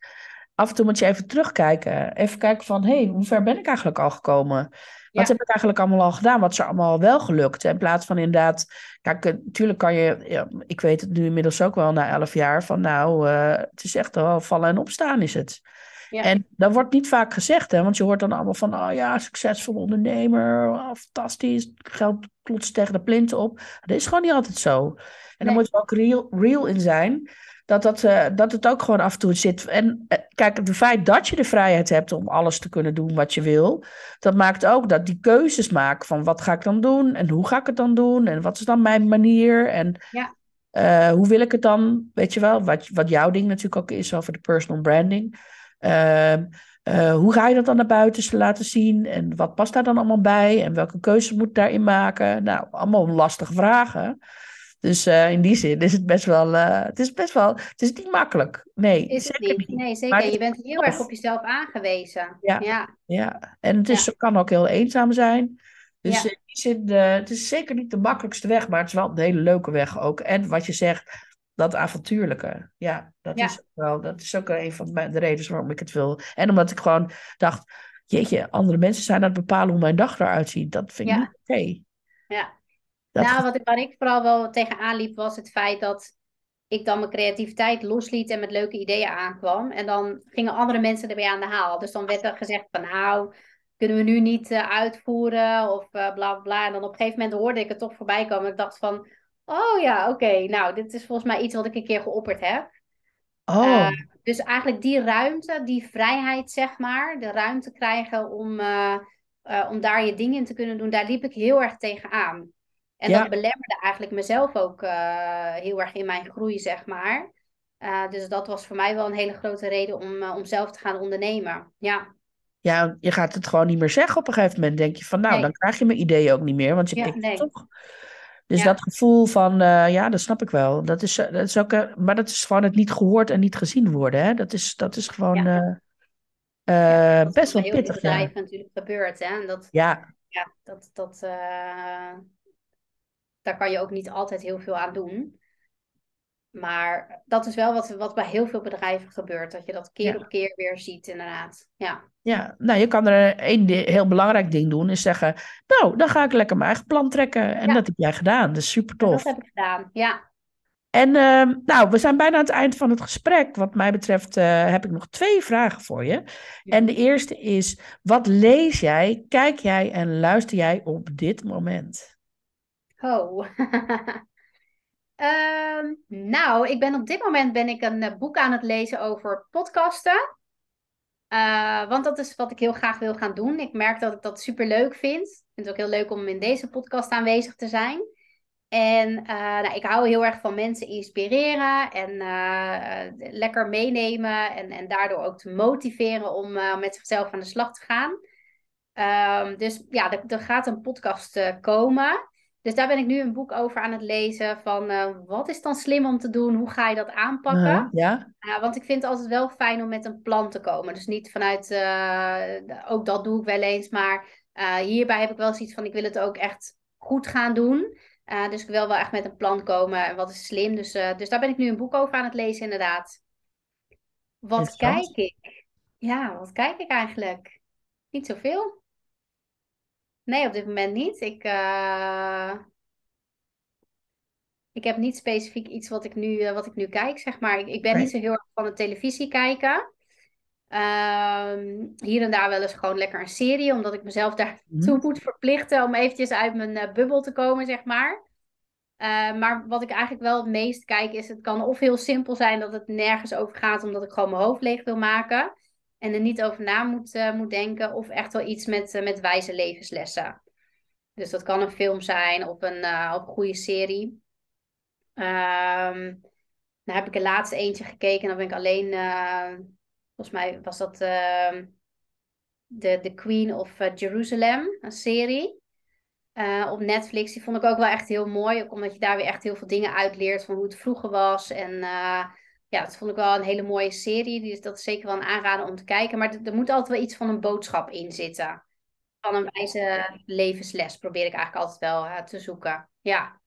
Af en toe moet je even terugkijken. Even kijken van, hé, hey, hoe ver ben ik eigenlijk al gekomen? Wat heb ik eigenlijk allemaal al gedaan? Wat is er allemaal wel gelukt? In plaats van inderdaad, kijk, natuurlijk kan je, ja, ik weet het nu inmiddels ook wel na elf jaar, van nou, uh, het is echt wel vallen en opstaan is het. Ja. En dat wordt niet vaak gezegd, hè? want je hoort dan allemaal van, oh ja, succesvol ondernemer, oh, fantastisch, geld klotst tegen de plinten op. Dat is gewoon niet altijd zo. En nee. dan moet je ook real, real in zijn dat, dat, uh, dat het ook gewoon af en toe zit. En uh, kijk, het feit dat je de vrijheid hebt om alles te kunnen doen wat je wil, dat maakt ook dat die keuzes maken van wat ga ik dan doen en hoe ga ik het dan doen en wat is dan mijn manier en
ja.
uh, hoe wil ik het dan, weet je wel, wat, wat jouw ding natuurlijk ook is over de personal branding. Ehm, hoe ga je dat dan naar buiten laten zien en wat past daar dan allemaal bij en welke keuzes moet daarin maken? Nou, allemaal lastige vragen. Dus uh, in die zin is het best wel, uh, het is best wel, het is niet makkelijk. Nee,
is het zeker niet. niet. Nee, zeker. Je bent heel erg op jezelf aangewezen.
Ja, ja. ja. en het is, ja. kan ook heel eenzaam zijn. Dus ja. in die zin, uh, het is zeker niet de makkelijkste weg, maar het is wel een hele leuke weg ook. En wat je zegt, dat avontuurlijke. Ja, dat. Is, ook wel, dat is ook een van de redenen waarom ik het wil. En omdat ik gewoon dacht, jeetje, andere mensen zijn aan het bepalen hoe mijn dag eruit ziet. Dat vind ik niet oké.
Ja.
Dat
nou, wat ik, waar ik vooral wel tegenaan liep, was het feit dat ik dan mijn creativiteit losliet en met leuke ideeën aankwam. En dan gingen andere mensen ermee aan de haal. Dus dan werd er gezegd van nou, kunnen we nu niet eh, uitvoeren of eh, bla bla bla. En dan op een gegeven moment hoorde ik het toch voorbij komen. En ik dacht van, oh ja, oké, nou, dit is volgens mij iets wat ik een keer geopperd heb.
Oh,
Eh, dus eigenlijk die ruimte, die vrijheid, zeg maar, de ruimte krijgen om, om daar je dingen in te kunnen doen, daar liep ik heel erg tegenaan. En
Ja.
dat belemmerde eigenlijk mezelf ook eh, heel erg in mijn groei, zeg maar. Eh, dus dat was voor mij wel een hele grote reden om, eh, om zelf te gaan ondernemen. Ja,
ja, je gaat het gewoon niet meer zeggen op een gegeven moment. Denk je van, nou,
Nee.
dan krijg je mijn ideeën ook niet meer, want je
Ja,
pikt het toch. Dus
Ja.
dat gevoel van, ja, dat snap ik wel. Dat is, dat is ook, maar dat is gewoon het niet gehoord en niet gezien worden. Hè? Dat, is, dat is gewoon
dat
best
is
wel
heel
pittig. Ja.
natuurlijk gebeurt. Hè? En dat,
ja,
ja, dat, dat, daar kan je ook niet altijd heel veel aan doen. Maar dat is wel wat, wat bij heel veel bedrijven gebeurt. Dat je dat keer
Ja.
op keer weer ziet, inderdaad. Ja,
ja, nou, je kan er één heel belangrijk ding doen, is zeggen, nou, dan ga ik lekker mijn eigen plan trekken. En
Ja.
dat heb jij gedaan, dat is super tof.
dat heb ik gedaan. Ja,
En ehm, nou, we zijn bijna aan het eind van het gesprek. Wat mij betreft eh, heb ik nog twee vragen voor je. En de eerste is, wat lees jij, kijk jij en luister jij op dit moment?
Oh. Ehm, nou, ik ben op dit moment ben ik een eh, boek aan het lezen over podcasten. Uh, want dat is wat ik heel graag wil gaan doen. Ik merk dat ik dat super leuk vind. Ik vind het ook heel leuk om in deze podcast aanwezig te zijn. En uh, nou, ik hou heel erg van mensen inspireren en lekker meenemen. En, en daardoor ook te motiveren om met zichzelf aan de slag te gaan. Um, dus ja, er, er, gaat een podcast komen. Dus daar ben ik nu een boek over aan het lezen van uh, wat is dan slim om te doen? Hoe ga je dat aanpakken? Uh,
ja.
Uh, want ik vind het altijd wel fijn om met een plan te komen. Dus niet vanuit, eh, ook dat doe ik wel eens, maar hierbij heb ik wel zoiets van ik wil het ook echt goed gaan doen. dus ik wil wel echt met een plan komen en wat is slim. Dus, dus daar ben ik nu een boek over aan het lezen inderdaad. Wat kijk ik? Ja, wat kijk ik eigenlijk? Niet zoveel. Nee, op dit moment niet. Ik, uh... ik heb niet specifiek iets wat ik nu, uh, wat ik nu kijk, zeg maar. Ik, ik ben niet zo heel erg van de televisie kijken. Uh, hier en daar wel eens gewoon lekker een serie, omdat ik mezelf daartoe mm. moet verplichten om eventjes uit mijn uh, bubbel te komen, zeg maar. maar wat ik eigenlijk wel het meest kijk is, het kan of heel simpel zijn dat het nergens over gaat, omdat ik gewoon mijn hoofd leeg wil maken en er niet over na moet, uh, moet denken. Of echt wel iets met, uh, met wijze levenslessen. Dus dat kan een film zijn of een, uh, of een goede serie. Um, dan heb ik er laatste eentje gekeken. En dan ben ik alleen, volgens mij was dat ehm, de, The Queen of Jerusalem, een serie. op Netflix. Die vond ik ook wel echt heel mooi. Ook omdat je daar weer echt heel veel dingen uitleert van hoe het vroeger was. En ja, dat vond ik wel een hele mooie serie. Dus dat is zeker wel een aanrader om te kijken. Maar er, moet altijd wel iets van een boodschap in zitten. Van een wijze levensles probeer ik eigenlijk altijd wel uh, te zoeken. Ja.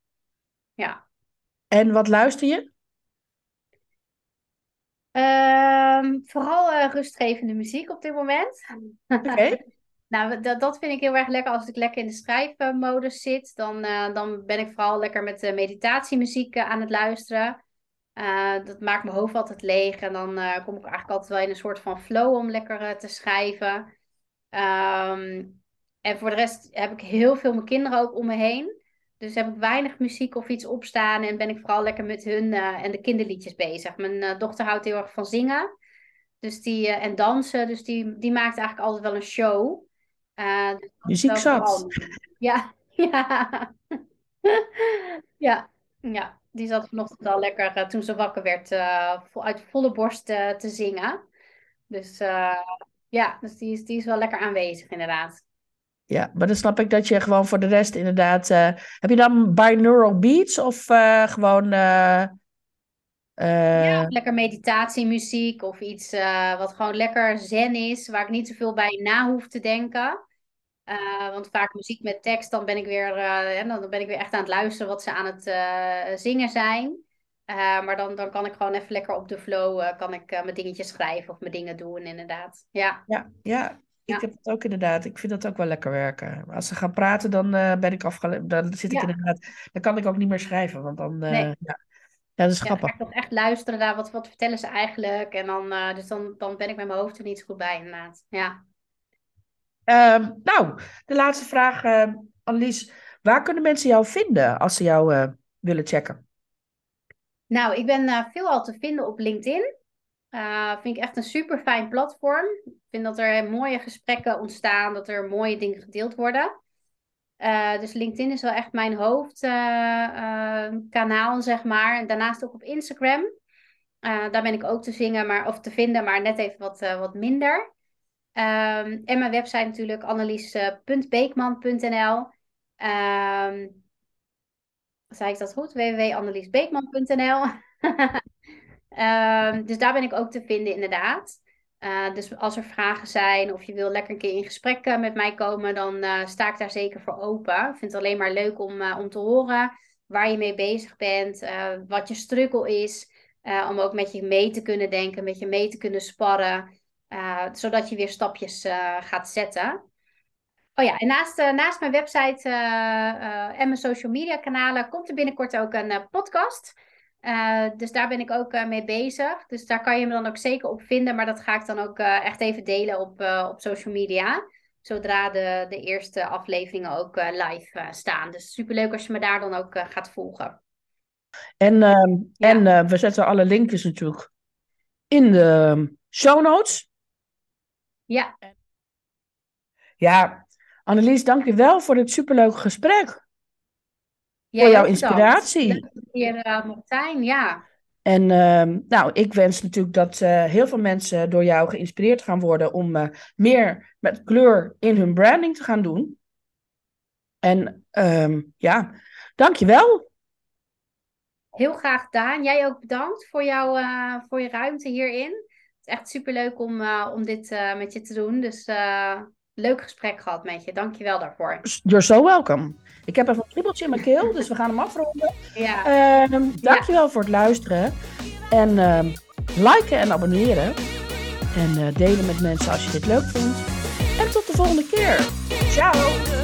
ja.
En wat luister je?
Uh, vooral uh, rustgevende muziek op dit moment.
Oké.
nou, dat, dat vind ik heel erg lekker. Als ik lekker in de schrijfmodus zit, dan, uh, dan ben ik vooral lekker met meditatiemuziek aan het luisteren. Uh, dat maakt mijn hoofd altijd leeg. En dan uh, kom ik eigenlijk altijd wel in een soort van flow om lekker uh, te schrijven. Um, en voor de rest heb ik heel veel mijn kinderen ook om me heen. Dus heb ik weinig muziek of iets opstaan. En ben ik vooral lekker met hun en de kinderliedjes bezig. Mijn dochter houdt heel erg van zingen. Dus die, en dansen. Dus die, die maakt eigenlijk altijd wel een show.
Dus muziek zat.
Ja, ja. ja, ja die zat vanochtend al lekker uh, toen ze wakker werd uh, uit volle borst uh, te zingen. Dus ja, dus die is, die is wel lekker aanwezig inderdaad.
Ja, maar dan snap ik dat je gewoon voor de rest inderdaad... heb je dan binaural beats of gewoon... ja,
lekker meditatiemuziek of iets wat gewoon lekker zen is, waar ik niet zoveel bij na hoef te denken. Uh, want vaak muziek met tekst, dan ben ik weer, uh, dan ben ik weer echt aan het luisteren wat ze aan het uh, zingen zijn. maar dan, dan kan ik gewoon even lekker op de flow, kan ik mijn dingetjes schrijven of mijn dingen doen, inderdaad. Ja,
ja, ja. Ik heb het ook inderdaad. Ik vind dat ook wel lekker werken. Als ze gaan praten, dan ben ik afgeleid. Dan zit ik inderdaad. Dan kan ik ook niet meer schrijven. Want dan. Nee. ja. ja, dat is grappig.
Echt, echt luisteren naar wat, wat vertellen ze eigenlijk. En dan, dus dan, dan ben ik met mijn hoofd er niet zo goed bij, inderdaad. Ja.
Uh, nou, de laatste vraag, uh, Annelies. Waar kunnen mensen jou vinden als ze jou uh, willen checken?
Nou, ik ben uh, veelal te vinden op LinkedIn. vind ik echt een super fijn platform. Ik vind dat er mooie gesprekken ontstaan, dat er mooie dingen gedeeld worden. dus LinkedIn is wel echt mijn hoofdkanaal, zeg maar. En daarnaast ook op Instagram. daar ben ik ook te zingen, maar, of te vinden, maar net even wat, wat minder. Um, en mijn website natuurlijk annelies.beekman.nl. Um, ehm, zei ik dat goed? www.anneliesbeekman.nl. um, ehm, dus daar ben ik ook te vinden inderdaad. Uh, dus als er vragen zijn of je wil lekker een keer in gesprek uh, met mij komen, dan sta ik daar zeker voor open. Ik vind het alleen maar leuk om, om te horen waar je mee bezig bent, wat je struggle is. om ook met je mee te kunnen denken, met je mee te kunnen sparren. Uh, zodat je weer stapjes uh, gaat zetten. Oh ja, en naast, uh, naast mijn website en mijn social media kanalen komt er binnenkort ook een podcast. dus daar ben ik ook mee bezig. Dus daar kan je me dan ook zeker op vinden. Maar dat ga ik dan ook echt even delen op, op social media. Zodra de, de eerste afleveringen ook live staan. Dus superleuk als je me daar dan ook gaat volgen.
En, ehm, ja. en we zetten alle linkjes natuurlijk in de show notes.
Ja.
Ja, Annelies, dank je wel voor dit superleuke gesprek. voor jouw inspiratie.
Dat je uh, mocht zijn, ja.
En uh, nou, ik wens natuurlijk dat uh, heel veel mensen door jou geïnspireerd gaan worden om uh, meer met kleur in hun branding te gaan doen. En um, ja, dankjewel.
Heel graag gedaan. Jij ook bedankt voor, jou, voor je ruimte hierin. Het is echt superleuk om, om dit met je te doen. Dus leuk gesprek gehad met je. Dankjewel daarvoor.
You're so welcome. Ik heb even een kriebeltje in mijn keel, dus we gaan hem afronden.
Ja.
Dankjewel ja. voor het luisteren. En uh, liken en abonneren. En delen met mensen als je dit leuk vindt. En tot de volgende keer. Ciao.